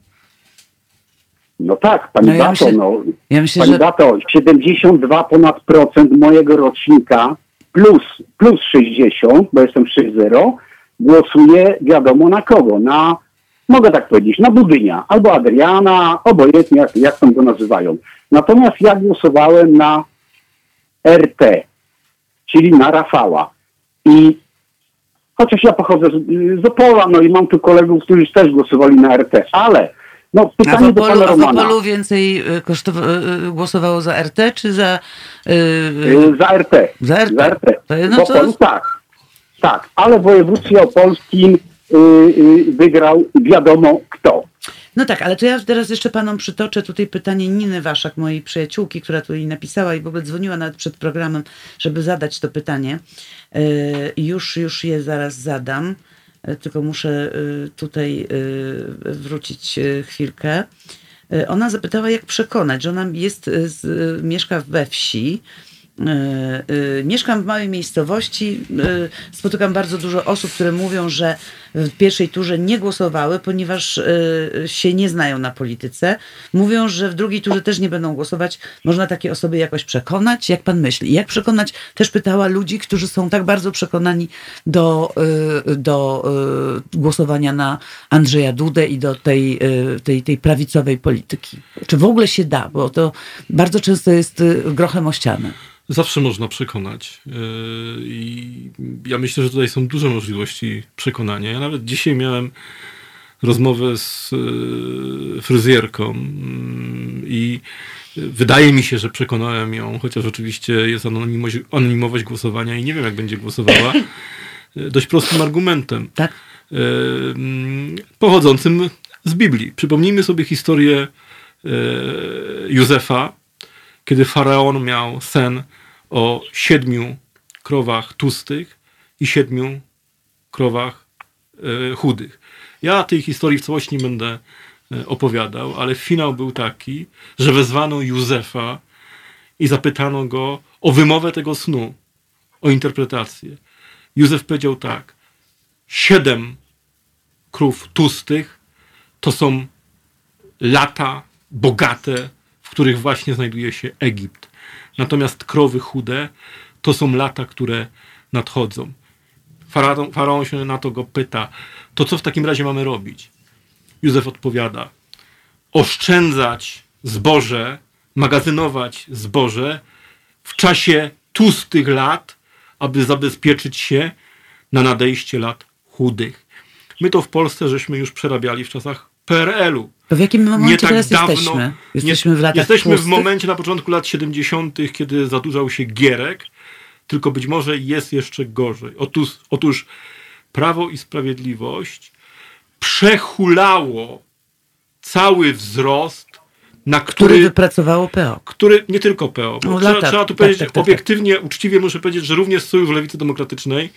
No tak, pani No ja Bato, myślę- no, Ja myślę, pani że Bato, 72 ponad procent mojego rocznika plus, plus 60, bo jestem 6-0, głosuje wiadomo na kogo, na, mogę tak powiedzieć, na Budynia albo Adriana, obojętnie jak, jak tam go nazywają. Natomiast ja głosowałem na RT, czyli na Rafała. I chociaż ja pochodzę z, z Opola, no i mam tu kolegów, którzy też głosowali na RT, ale no, a w pytanie do Opolu, pana a w Romana. Opolu więcej y, kosztowa- y, głosowało za RT, czy za... y, Y, Za RT. Za RT. Za RT. To jest- no W to- Opolu tak. Tak, ale w województwie opolskim y, y, wygrał wiadomo kto. No tak, ale to ja teraz jeszcze panom przytoczę tutaj pytanie Niny Waszak, mojej przyjaciółki, która tutaj napisała i w ogóle dzwoniła nawet przed programem, żeby zadać to pytanie. Yy, już, już je zaraz zadam, yy, tylko muszę yy, tutaj wrócić chwilkę. Ona zapytała, jak przekonać, że ona jest, mieszka we wsi, Y, y, Mieszkam w małej miejscowości. y, Spotykam bardzo dużo osób, które mówią, że w pierwszej turze nie głosowały, ponieważ y, się nie znają na polityce. Mówią, że w drugiej turze też nie będą głosować. Można takie osoby jakoś przekonać? Jak pan myśli? Jak przekonać? Też pytała ludzi, którzy są tak bardzo przekonani do, y, do y, głosowania na Andrzeja Dudę i do tej, tej, tej prawicowej polityki. Czy w ogóle się da? Bo to bardzo często jest grochem o ścianę. Zawsze można przekonać. I ja myślę, że tutaj są duże możliwości przekonania. Ja nawet dzisiaj miałem rozmowę z yy, fryzjerką mm, i wydaje mi się, że przekonałem ją, chociaż oczywiście jest anonimowość, anonimowość głosowania i nie wiem, jak będzie głosowała, yy, dość prostym argumentem. Tak? Yy, mm, pochodzącym z Biblii. Przypomnijmy sobie historię Józefa, kiedy faraon miał sen o siedmiu krowach tłustych i siedmiu krowach e, chudych. Ja tej historii w całości nie będę e, opowiadał, ale finał był taki, że wezwano Józefa i zapytano go o wymowę tego snu, o interpretację. Józef powiedział tak: Siedem krów tłustych to są lata bogate, w których właśnie znajduje się Egipt. Natomiast krowy chude to są lata, które nadchodzą. Faraon, faraon się na to go pyta: To co w takim razie mamy robić? Józef odpowiada: Oszczędzać zboże, magazynować zboże w czasie tłustych lat, aby zabezpieczyć się na nadejście lat chudych. My to w Polsce żeśmy już przerabiali w czasach PRL-u. To w jakim momencie Nie tak teraz dawno. jesteśmy? Jesteśmy w latach Jesteśmy w momencie na początku lat 70., kiedy zadłużał się Gierek, tylko być może jest jeszcze gorzej. Otóż, otóż Prawo i Sprawiedliwość przehulało cały wzrost, na Który który, wypracowało PO. który nie tylko PO, No, trzeba, lata. trzeba tu Tak, powiedzieć tak, tak, tak. obiektywnie, uczciwie muszę powiedzieć, że również Sojusz Lewicy Demokratycznej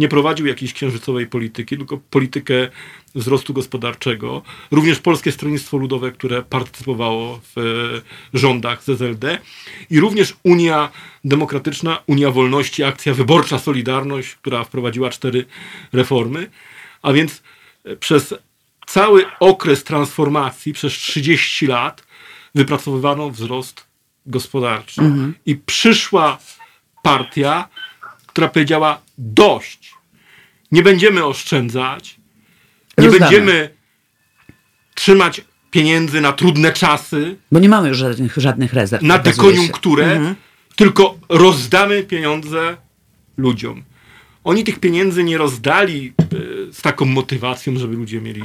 nie prowadził jakiejś księżycowej polityki, tylko politykę wzrostu gospodarczego. Również Polskie Stronnictwo Ludowe, które partycypowało w e, rządach z SLD i również Unia Demokratyczna, Unia Wolności, Akcja Wyborcza Solidarność, która wprowadziła cztery reformy. A więc e, przez cały okres transformacji, przez 30 lat, wypracowywano wzrost gospodarczy. I przyszła partia, która powiedziała: dość. Nie będziemy oszczędzać, nie Rozdamy. będziemy trzymać pieniędzy na trudne czasy, Bo nie mamy już żadnych, żadnych rezerw. na dekoniunkturę, Mhm. tylko rozdamy pieniądze ludziom. Oni tych pieniędzy nie rozdali e, z taką motywacją, żeby ludzie mieli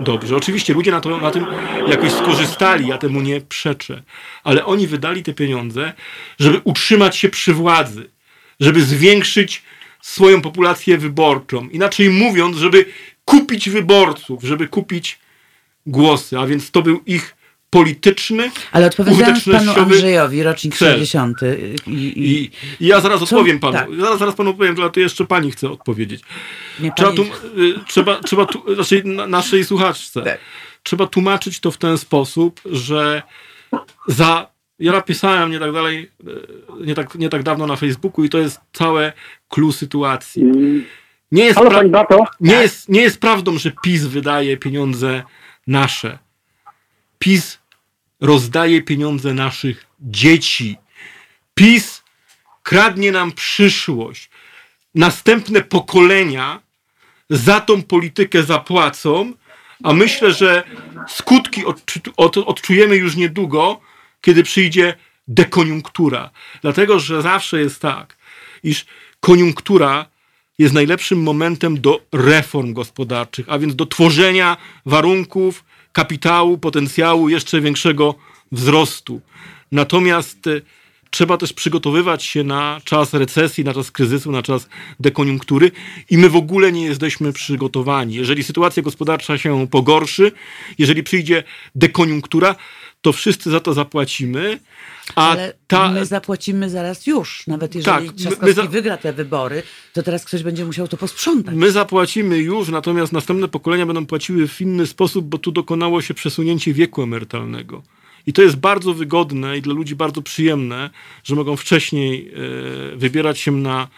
dobrze. Oczywiście ludzie na, to, na tym jakoś skorzystali, ja temu nie przeczę, ale oni wydali te pieniądze, żeby utrzymać się przy władzy, żeby zwiększyć swoją populację wyborczą. Inaczej mówiąc, żeby kupić wyborców, żeby kupić głosy, a więc to był ich polityczny, Ale odpowiadając panu Andrzejowi, rocznik cel. 60. I, i, I, ja zaraz odpowiem panu. tak. Zaraz, zaraz panu odpowiem, ale to jeszcze pani chce odpowiedzieć. nie, Trzeba, pani- tu, y, trzeba, trzeba tu, znaczy na, naszej słuchaczce. Tak. Trzeba tłumaczyć to w ten sposób, że za. Ja napisałem nie tak dalej, y, nie tak, nie tak dawno na Facebooku i to jest całe clue sytuacji. Nie jest, Halo, nie, jest, nie jest prawdą, że PiS wydaje pieniądze nasze. PiS rozdaje pieniądze naszych dzieci. PiS kradnie nam przyszłość. Następne pokolenia za tą politykę zapłacą, a myślę, że skutki odczu- od, odczujemy już niedługo, kiedy przyjdzie dekoniunktura. Dlatego, że zawsze jest tak, iż koniunktura jest najlepszym momentem do reform gospodarczych, a więc do tworzenia warunków, kapitału, potencjału jeszcze większego wzrostu. Natomiast e, trzeba też przygotowywać się na czas recesji, na czas kryzysu, na czas dekoniunktury i my w ogóle nie jesteśmy przygotowani. Jeżeli sytuacja gospodarcza się pogorszy, jeżeli przyjdzie dekoniunktura, to wszyscy za to zapłacimy. A Ale ta... my zapłacimy zaraz już. Nawet jeżeli tak, Trzaskowski za... wygra te wybory, to teraz ktoś będzie musiał to posprzątać. My zapłacimy już, natomiast następne pokolenia będą płaciły w inny sposób, bo tu dokonało się przesunięcie wieku emerytalnego. I to jest bardzo wygodne i dla ludzi bardzo przyjemne, że mogą wcześniej e, wybierać się na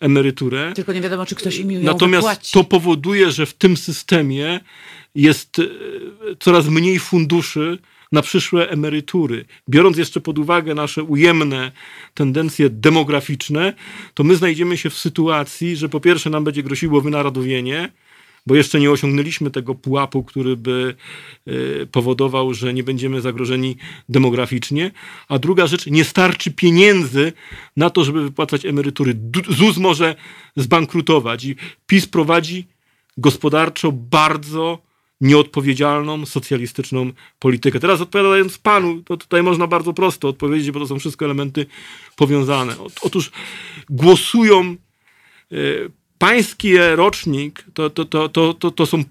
emeryturę. Tylko nie wiadomo, czy ktoś im ją Natomiast wypłaci. to powoduje, że w tym systemie jest e, coraz mniej funduszy na przyszłe emerytury. Biorąc jeszcze pod uwagę nasze ujemne tendencje demograficzne, to my znajdziemy się w sytuacji, że po pierwsze nam będzie groziło wynarodowienie, bo jeszcze nie osiągnęliśmy tego pułapu, który by e, powodował, że nie będziemy zagrożeni demograficznie. A druga rzecz, nie starczy pieniędzy na to, żeby wypłacać emerytury. ZUS może zbankrutować i PiS prowadzi gospodarczo bardzo nieodpowiedzialną, socjalistyczną politykę. Teraz odpowiadając panu, to tutaj można bardzo prosto odpowiedzieć, bo to są wszystko elementy powiązane. Otóż głosują e, pański rocznik to, to, to, to, to, to, są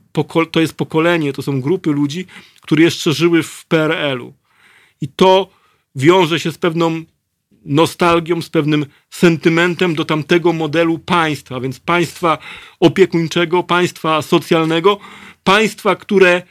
to jest pokolenie, to są grupy ludzi, które jeszcze żyły w PRL-u. I to wiąże się z pewną nostalgią, z pewnym sentymentem do tamtego modelu państwa, więc państwa opiekuńczego, państwa socjalnego, państwa, które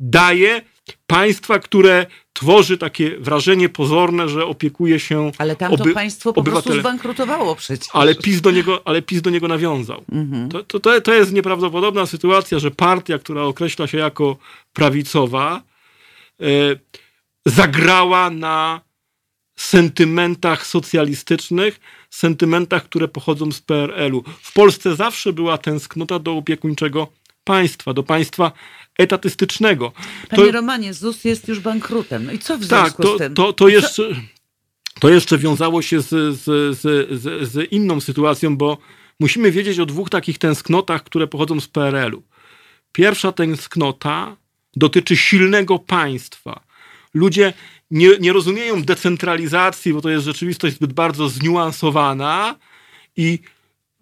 daje, państwa, które tworzy takie wrażenie pozorne, że opiekuje się Ale tam to oby, państwo po obywatele. prostu zbankrutowało przecież. Ale PiS do niego, ale PiS do niego nawiązał. Mhm. To, to, to jest nieprawdopodobna sytuacja, że partia, która określa się jako prawicowa, e, zagrała na sentymentach socjalistycznych, sentymentach, które pochodzą z PRL-u. W Polsce zawsze była tęsknota do opiekuńczego państwa, do państwa etatystycznego. Panie to, Romanie, ZUS jest już bankrutem. No i co w związku tak, to, z tym? To, to, jeszcze, to jeszcze wiązało się z, z, z, z inną sytuacją, bo musimy wiedzieć o dwóch takich tęsknotach, które pochodzą z PRL-u. Pierwsza tęsknota dotyczy silnego państwa. Ludzie nie, nie rozumieją decentralizacji, bo to jest rzeczywistość zbyt bardzo zniuansowana i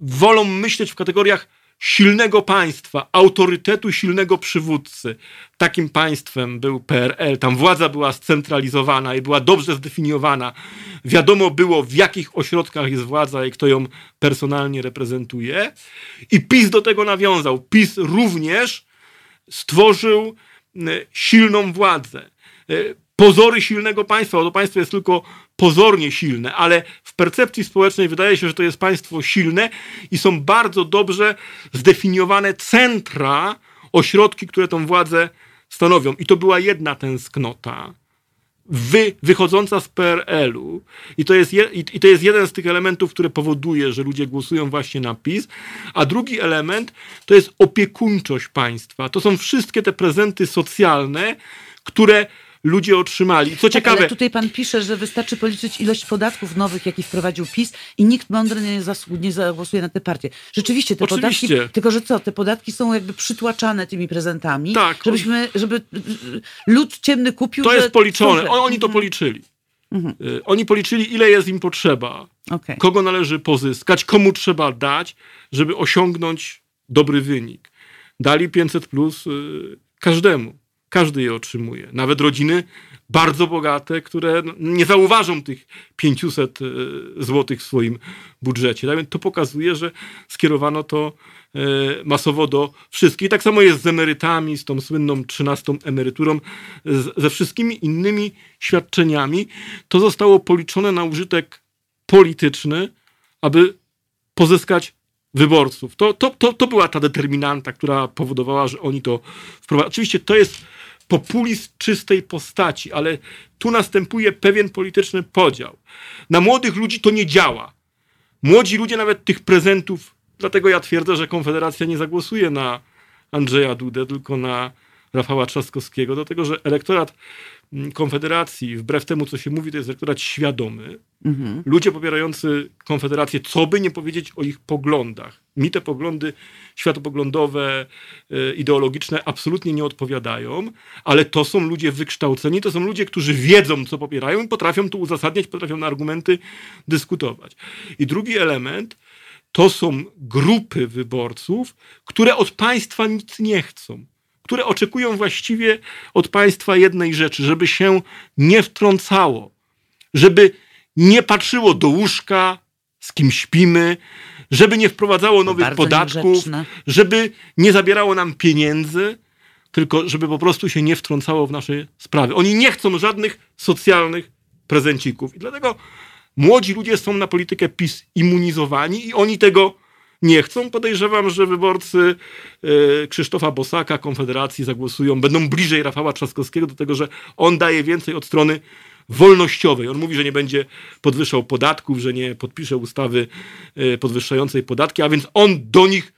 wolą myśleć w kategoriach silnego państwa, autorytetu silnego przywódcy. Takim państwem był PRL. Tam władza była scentralizowana i była dobrze zdefiniowana. Wiadomo było, w jakich ośrodkach jest władza i kto ją personalnie reprezentuje. I PiS do tego nawiązał. PiS również stworzył silną władzę. Pozory silnego państwa, bo to państwo jest tylko pozornie silne, ale w percepcji społecznej wydaje się, że to jest państwo silne i są bardzo dobrze zdefiniowane centra, ośrodki, które tą władzę stanowią. I to była jedna tęsknota. Wy, wychodząca z PRL-u i to, jest je, i to jest jeden z tych elementów, które powoduje, że ludzie głosują właśnie na PiS, a drugi element to jest opiekuńczość państwa. To są wszystkie te prezenty socjalne, które ludzie otrzymali. Co tak, ciekawe. Ale tutaj pan pisze, że wystarczy policzyć ilość podatków nowych, jaki wprowadził PiS i nikt mądry nie, nie zagłosuje na te partie. Rzeczywiście te Oczywiście. podatki, tylko że co, te podatki są jakby przytłaczane tymi prezentami, tak. żebyśmy, żeby lud ciemny kupił. To jest policzone. Oni to mhm. policzyli. Mhm. Y, oni policzyli, ile jest im potrzeba, okay. kogo należy pozyskać, komu trzeba dać, żeby osiągnąć dobry wynik. Dali 500 plus y, każdemu. Każdy je otrzymuje. Nawet rodziny bardzo bogate, które nie zauważą tych 500 e, złotych w swoim budżecie. Tak to pokazuje, że skierowano to e, masowo do wszystkich. Tak samo jest z emerytami, z tą słynną 13 emeryturą, ze wszystkimi innymi świadczeniami. To zostało policzone na użytek polityczny, aby pozyskać wyborców. To, to, to, to była ta determinanta, która powodowała, że oni to wprowadzili. Oczywiście to jest populizm czystej postaci, ale tu następuje pewien polityczny podział. Na młodych ludzi to nie działa. Młodzi ludzie nawet tych prezentów, dlatego ja twierdzę, że Konfederacja nie zagłosuje na Andrzeja Dudę, tylko na Rafała Trzaskowskiego, dlatego że elektorat Konfederacji, wbrew temu, co się mówi, to jest elektorat świadomy. Mhm. Ludzie popierający Konfederację, co by nie powiedzieć o ich poglądach. Mi te poglądy światopoglądowe, e, ideologiczne absolutnie nie odpowiadają, ale to są ludzie wykształceni, to są ludzie, którzy wiedzą, co popierają i potrafią to uzasadniać, potrafią na argumenty dyskutować. I drugi element to są grupy wyborców, które od państwa nic nie chcą, które oczekują właściwie od państwa jednej rzeczy, żeby się nie wtrącało, żeby nie patrzyło do łóżka, z kim śpimy, żeby nie wprowadzało nowych podatków, niegrzeczne. żeby nie zabierało nam pieniędzy, tylko żeby po prostu się nie wtrącało w nasze sprawy. Oni nie chcą żadnych socjalnych prezencików. I dlatego młodzi ludzie są na politykę PiS immunizowani i oni tego nie chcą. Podejrzewam, że wyborcy e, Krzysztofa Bosaka, Konfederacji zagłosują, będą bliżej Rafała Trzaskowskiego, do tego, że on daje więcej od strony wolnościowej. On mówi, że nie będzie podwyższał podatków, że nie podpisze ustawy e, podwyższającej podatki, a więc on do nich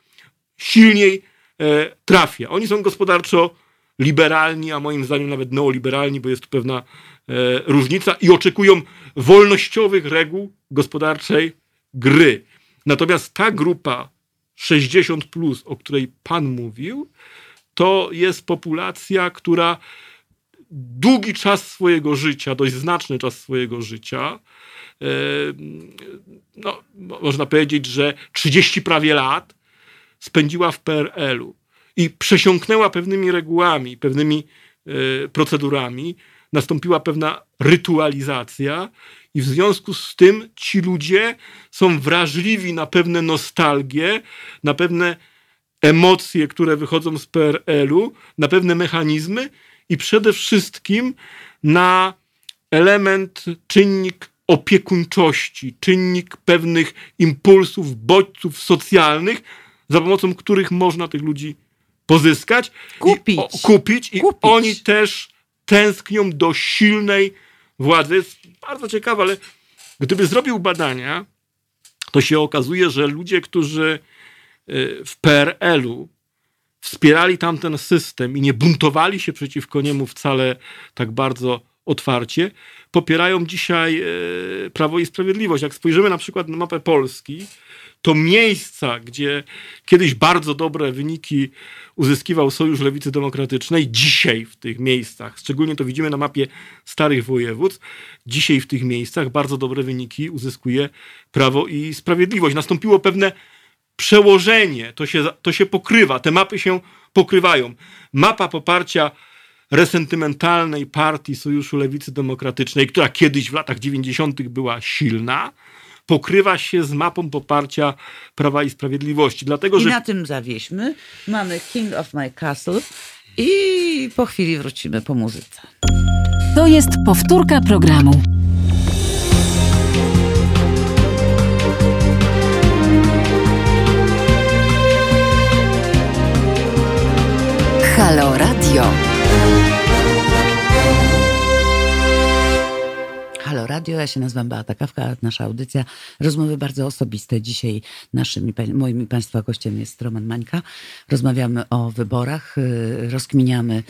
silniej e, trafia. Oni są gospodarczo liberalni, a moim zdaniem nawet neoliberalni, bo jest tu pewna różnica i oczekują wolnościowych reguł gospodarczej gry. Natomiast ta grupa 60, plus, o której Pan mówił, to jest populacja, która długi czas swojego życia, dość znaczny czas swojego życia, e, no, można powiedzieć, że 30 prawie lat spędziła w PRL-u i przesiąknęła pewnymi regułami, pewnymi e, procedurami, nastąpiła pewna rytualizacja i w związku z tym ci ludzie są wrażliwi na pewne nostalgie, na pewne emocje, które wychodzą z PRL-u, na pewne mechanizmy i przede wszystkim na element, czynnik opiekuńczości, czynnik pewnych impulsów, bodźców socjalnych, za pomocą których można tych ludzi pozyskać, Kupić. i, o, kupić i Kupić. oni też tęsknią do silnej władzy. Jest bardzo ciekawe, ale gdyby zrobił badania, to się okazuje, że ludzie, którzy y, w PRL-u wspierali tamten system i nie buntowali się przeciwko niemu wcale tak bardzo otwarcie, popierają dzisiaj e, Prawo i Sprawiedliwość. Jak spojrzymy na przykład na mapę Polski, to miejsca, gdzie kiedyś bardzo dobre wyniki uzyskiwał Sojusz Lewicy Demokratycznej, dzisiaj w tych miejscach, szczególnie to widzimy na mapie starych województw, dzisiaj w tych miejscach bardzo dobre wyniki uzyskuje Prawo i Sprawiedliwość. Nastąpiło pewne przełożenie, to się, to się pokrywa, te mapy się pokrywają. Mapa poparcia resentymentalnej partii Sojuszu Lewicy Demokratycznej, która kiedyś w latach 90. była silna, pokrywa się z mapą poparcia Prawa i Sprawiedliwości. Dlatego, I że na tym zawieśmy. Mamy King of My Castle i po chwili wrócimy po muzyce. To jest powtórka programu. Halo Radio. Halo Radio, ja się nazywam Beata Kawka, nasza audycja, rozmowy bardzo osobiste. Dzisiaj naszymi, pań- moim i Państwa gościem jest Roman Mańka. Rozmawiamy o wyborach, y, rozkminiamy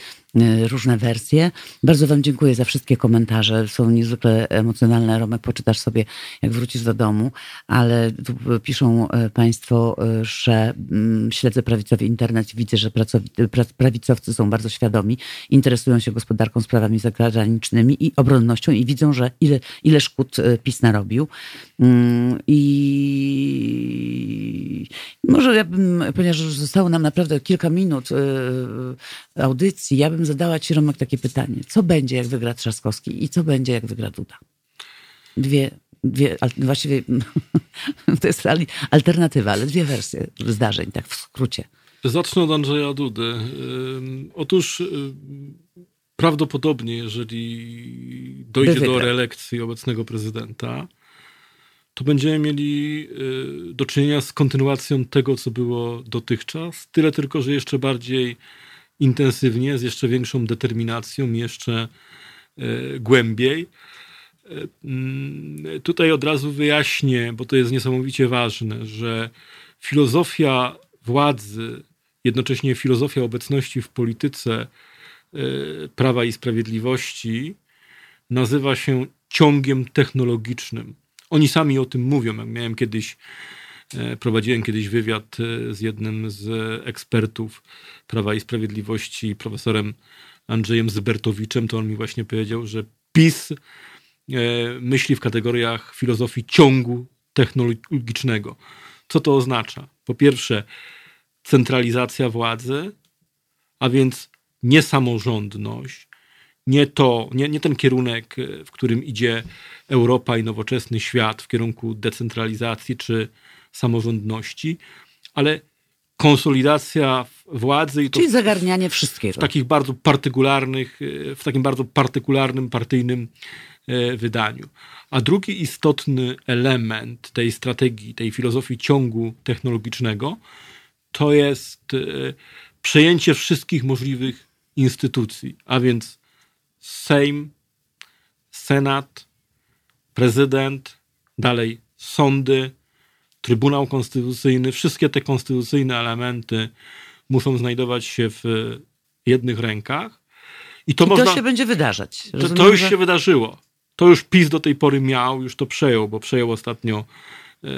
różne wersje. Bardzo Wam dziękuję za wszystkie komentarze. Są niezwykle emocjonalne. Romek, poczytasz sobie, jak wrócisz do domu, ale tu y, piszą y, Państwo, y, że mm, śledzę prawicowy internet i widzę, że prawicowcy są bardzo świadomi, interesują się gospodarką, sprawami zagranicznymi i obronnością i widzą, że ile, ile szkód y, PiS narobił. Mm, I może ja bym, ponieważ zostało nam naprawdę kilka minut y, audycji, ja bym zadała Ci, Romek, takie pytanie. Co będzie, jak wygra Trzaskowski i co będzie, jak wygra Duda? Dwie, dwie al- właściwie [LAUGHS] to jest alternatywa, ale dwie wersje zdarzeń, tak w skrócie. Zacznę od Andrzeja Dudy. Otóż ym, prawdopodobnie, jeżeli dojdzie do reelekcji obecnego prezydenta, to będziemy mieli y, do czynienia z kontynuacją tego, co było dotychczas. Tyle tylko, że jeszcze bardziej intensywnie, z jeszcze większą determinacją, jeszcze y, głębiej. Y, mm, Tutaj od razu wyjaśnię, bo to jest niesamowicie ważne, że filozofia władzy, jednocześnie filozofia obecności w polityce Prawa i Sprawiedliwości nazywa się ciągiem technologicznym. Oni sami o tym mówią. Miałem kiedyś, e, prowadziłem kiedyś wywiad e, z jednym z ekspertów Prawa i Sprawiedliwości, profesorem Andrzejem Zybertowiczem, to on mi właśnie powiedział, że PiS e, myśli w kategoriach filozofii ciągu technologicznego. Co to oznacza? Po pierwsze, centralizacja władzy, a więc niesamorządność, nie to, nie, nie ten kierunek, w którym idzie Europa i nowoczesny świat w kierunku decentralizacji czy samorządności, ale konsolidacja władzy i to Czyli zagarnianie wszystkiego. W takich bardzo partykularnych, w takim bardzo partykularnym, partyjnym e, wydaniu. A drugi istotny element tej strategii, tej filozofii ciągu technologicznego, to jest e, przejęcie wszystkich możliwych instytucji, a więc Sejm, Senat, prezydent, dalej sądy, Trybunał Konstytucyjny, wszystkie te konstytucyjne elementy muszą znajdować się w jednych rękach. I to, I można, to się będzie wydarzać. to, to, już że... się wydarzyło. To już PiS do tej pory miał, już to przejął, bo przejął ostatnio e,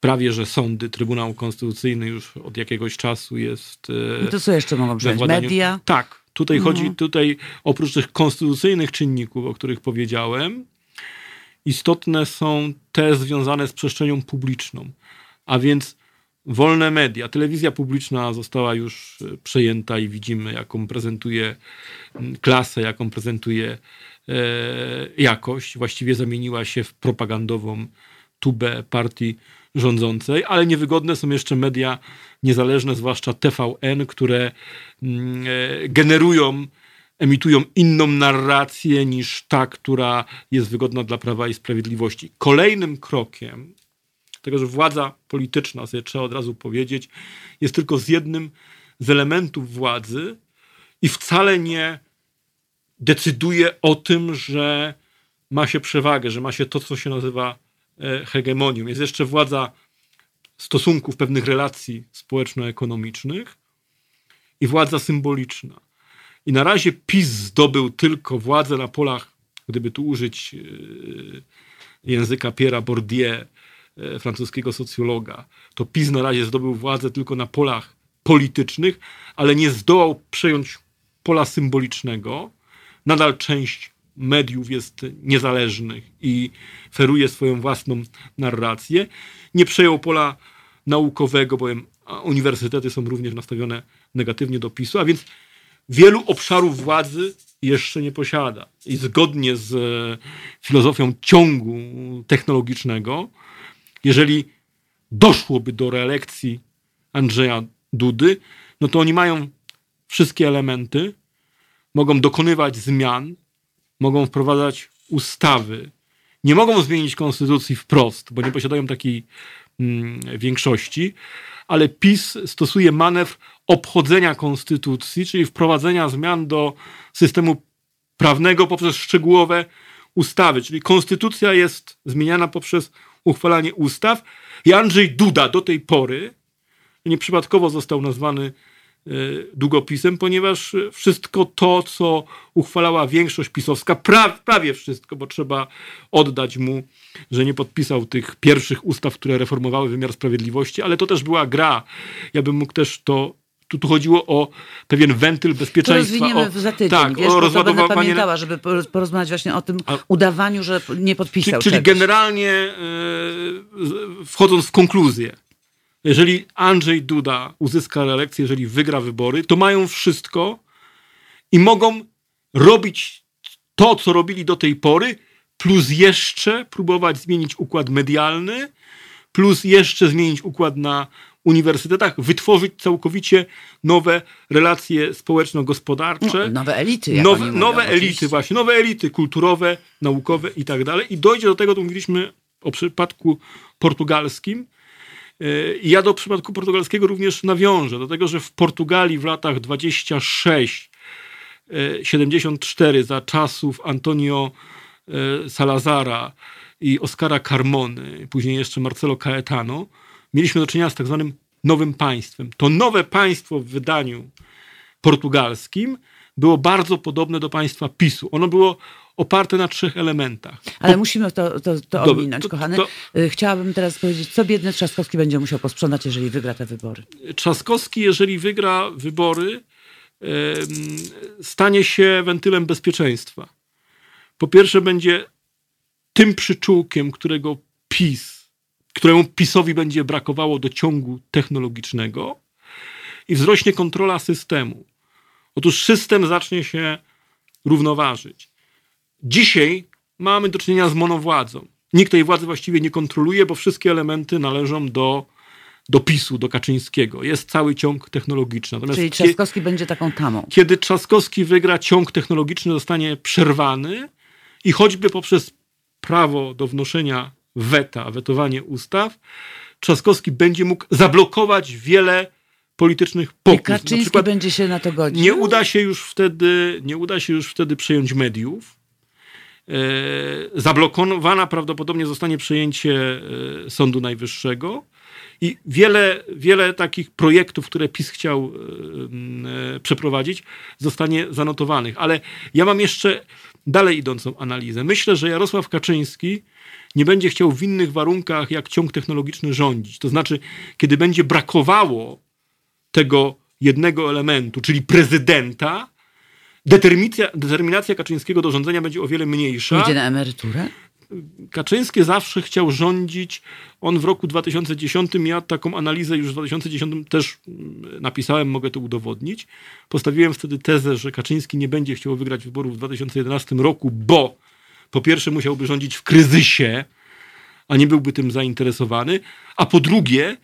prawie, że sądy, Trybunał Konstytucyjny już od jakiegoś czasu jest. E, I to co jeszcze mogą przejąć? Media? Tak. Tutaj mhm. chodzi, tutaj oprócz tych konstytucyjnych czynników, o których powiedziałem, istotne są te związane z przestrzenią publiczną. A więc wolne media. Telewizja publiczna została już e, przejęta i widzimy, jaką prezentuje klasę, jaką prezentuje e, jakość. Właściwie zamieniła się w propagandową tubę partii rządzącej, ale niewygodne są jeszcze media niezależne, zwłaszcza TVN, które e, generują emitują inną narrację niż ta, która jest wygodna dla Prawa i Sprawiedliwości. Kolejnym krokiem, tego, że władza polityczna, sobie trzeba od razu powiedzieć, jest tylko z jednym z elementów władzy i wcale nie decyduje o tym, że ma się przewagę, że ma się to, co się nazywa e, hegemonią. Jest jeszcze władza stosunków, pewnych relacji społeczno-ekonomicznych i władza symboliczna. I na razie PiS zdobył tylko władzę na polach, gdyby tu użyć e, języka Pierre'a Bourdieu, francuskiego socjologa, to PiS na razie zdobył władzę tylko na polach politycznych, ale nie zdołał przejąć pola symbolicznego. Nadal część mediów jest niezależnych i feruje swoją własną narrację. Nie przejął pola naukowego, bowiem uniwersytety są również nastawione negatywnie do PiSu, a więc wielu obszarów władzy jeszcze nie posiada. I zgodnie z e, filozofią ciągu technologicznego, jeżeli doszłoby do reelekcji Andrzeja Dudy, no to oni mają wszystkie elementy, mogą dokonywać zmian, mogą wprowadzać ustawy, nie mogą zmienić konstytucji wprost, bo nie posiadają takiej mm, większości, ale PiS stosuje manewr obchodzenia konstytucji, czyli wprowadzenia zmian do systemu prawnego poprzez szczegółowe ustawy. Czyli konstytucja jest zmieniana poprzez uchwalanie ustaw i Andrzej Duda do tej pory nieprzypadkowo został nazwany e, długopisem, ponieważ wszystko to, co uchwalała większość pisowska, pra, prawie wszystko, bo trzeba oddać mu, że nie podpisał tych pierwszych ustaw, które reformowały wymiar sprawiedliwości, ale to też była gra. Ja bym mógł też to tu, tu chodziło o pewien wentyl bezpieczeństwa. To rozwiniemy o, za tydzień, tak, wiesz, o rozładowanie... pamiętała, żeby porozmawiać właśnie o tym A, udawaniu, że nie podpisał Czyli, czyli generalnie yy, wchodząc w konkluzję, jeżeli Andrzej Duda uzyska reelekcję, jeżeli wygra wybory, to mają wszystko i mogą robić to, co robili do tej pory, plus jeszcze próbować zmienić układ medialny, plus jeszcze zmienić układ na uniwersytetach, wytworzyć całkowicie nowe relacje społeczno-gospodarcze. No, nowe elity. nowe, mówią, nowe elity, właśnie, nowe elity kulturowe, naukowe i tak dalej. I dojdzie do tego, to mówiliśmy o przypadku portugalskim. E, I ja do przypadku portugalskiego również nawiążę, do tego, że w Portugalii w latach 26 74 e, za czasów Antonio e, Salazara i Oscara Carmony, później jeszcze Marcelo Caetano, mieliśmy do czynienia z tak zwanym nowym państwem. To nowe państwo w wydaniu portugalskim było bardzo podobne do państwa PiSu. Ono było oparte na trzech elementach. Ale musimy to, to, to ominąć, to- kochany. to- Y, Chciałabym teraz powiedzieć, co biedny Trzaskowski będzie musiał posprzątać, jeżeli wygra te wybory. Trzaskowski, jeżeli wygra wybory, em, stanie się wentylem bezpieczeństwa. Po pierwsze, będzie tym przyczółkiem, którego PiS, któremu PiSowi będzie brakowało do ciągu technologicznego i wzrośnie kontrola systemu. Otóż system zacznie się równoważyć. Dzisiaj mamy do czynienia z monowładzą. Nikt tej władzy właściwie nie kontroluje, bo wszystkie elementy należą do, do PiSu, do Kaczyńskiego. Jest cały ciąg technologiczny. Natomiast Czyli Trzaskowski będzie taką tamą. kiedy Trzaskowski wygra, ciąg technologiczny zostanie przerwany i choćby poprzez prawo do wnoszenia weta, wetowanie ustaw, Trzaskowski będzie mógł zablokować wiele politycznych I pokus. Na Kaczyński przykład będzie się na to godził. nie uda się już wtedy, nie uda się już wtedy przejąć mediów. E, zablokowana prawdopodobnie zostanie przejęcie e, Sądu Najwyższego i wiele, wiele takich projektów, które PiS chciał e, e, przeprowadzić, zostanie zanotowanych. Ale ja mam jeszcze dalej idącą analizę. Myślę, że Jarosław Kaczyński nie będzie chciał w innych warunkach jak ciąg technologiczny rządzić. To znaczy, kiedy będzie brakowało tego jednego elementu, czyli prezydenta, determinacja, determinacja Kaczyńskiego do rządzenia będzie o wiele mniejsza. Pójdzie na emeryturę? Kaczyński zawsze chciał rządzić. On w roku 2010, ja taką analizę już w 2010 też mm, napisałem, mogę to udowodnić. Postawiłem wtedy tezę, że Kaczyński nie będzie chciał wygrać wyborów w 2011 roku, bo po pierwsze musiałby rządzić w kryzysie, a nie byłby tym zainteresowany, a po drugie,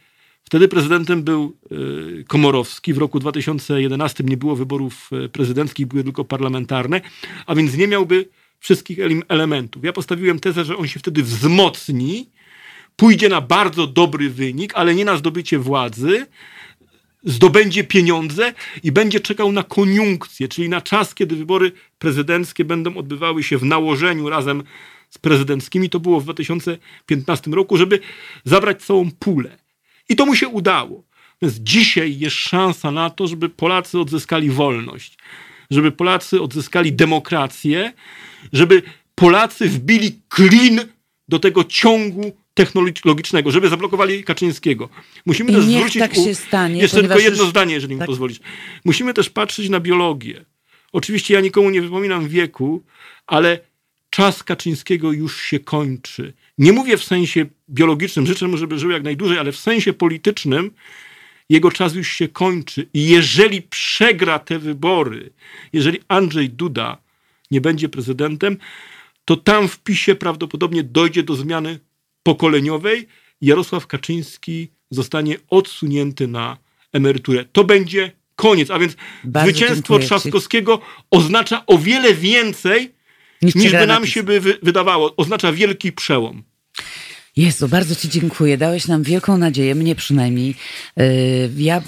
wtedy prezydentem był y, Komorowski. W roku 2011 nie było wyborów y, prezydenckich, były tylko parlamentarne, a więc nie miałby wszystkich elementów. Ja postawiłem tezę, że on się wtedy wzmocni, pójdzie na bardzo dobry wynik, ale nie na zdobycie władzy, zdobędzie pieniądze i będzie czekał na koniunkcję, czyli na czas, kiedy wybory prezydenckie będą odbywały się w nałożeniu razem z prezydenckimi. To było w 2015 roku, żeby zabrać całą pulę. I to mu się udało. Więc dzisiaj jest szansa na to, żeby Polacy odzyskali wolność, żeby Polacy odzyskali demokrację, żeby Polacy wbili klin do tego ciągu technologicznego, żeby zablokowali Kaczyńskiego. Musimy I też niech zwrócić tak się stanie, Jeszcze tylko jedno już- zdanie, jeżeli tak. mi pozwolisz. Musimy też patrzeć na biologię. Oczywiście ja nikomu nie wypominam wieku, ale czas Kaczyńskiego już się kończy. Nie mówię w sensie biologicznym, życzę mu, żeby żył jak najdłużej, ale w sensie politycznym jego czas już się kończy. I jeżeli przegra te wybory, jeżeli Andrzej Duda nie będzie prezydentem, to tam w PiSie prawdopodobnie dojdzie do zmiany pokoleniowej. Jarosław Kaczyński zostanie odsunięty na emeryturę. To będzie koniec. A więc Bardzo zwycięstwo dziękuję ci. Trzaskowskiego oznacza o wiele więcej Niż niż by nam się by wy- wydawało. Oznacza wielki przełom. Jezu, bardzo Ci dziękuję. Dałeś nam wielką nadzieję, mnie przynajmniej. Yy, Ja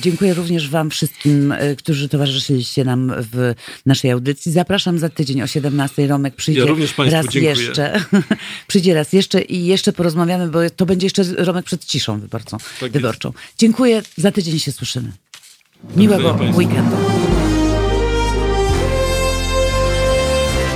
dziękuję również Wam wszystkim, yy, którzy towarzyszyliście nam w naszej audycji. Zapraszam za tydzień o 17. Romek przyjdzie Ja również Państwu raz dziękuję. jeszcze. [LAUGHS] przyjdzie raz jeszcze i jeszcze porozmawiamy, bo to będzie jeszcze Romek przed ciszą wyborcą. jest. wyborczą. Dziękuję, za tydzień się słyszymy. Miłego weekendu.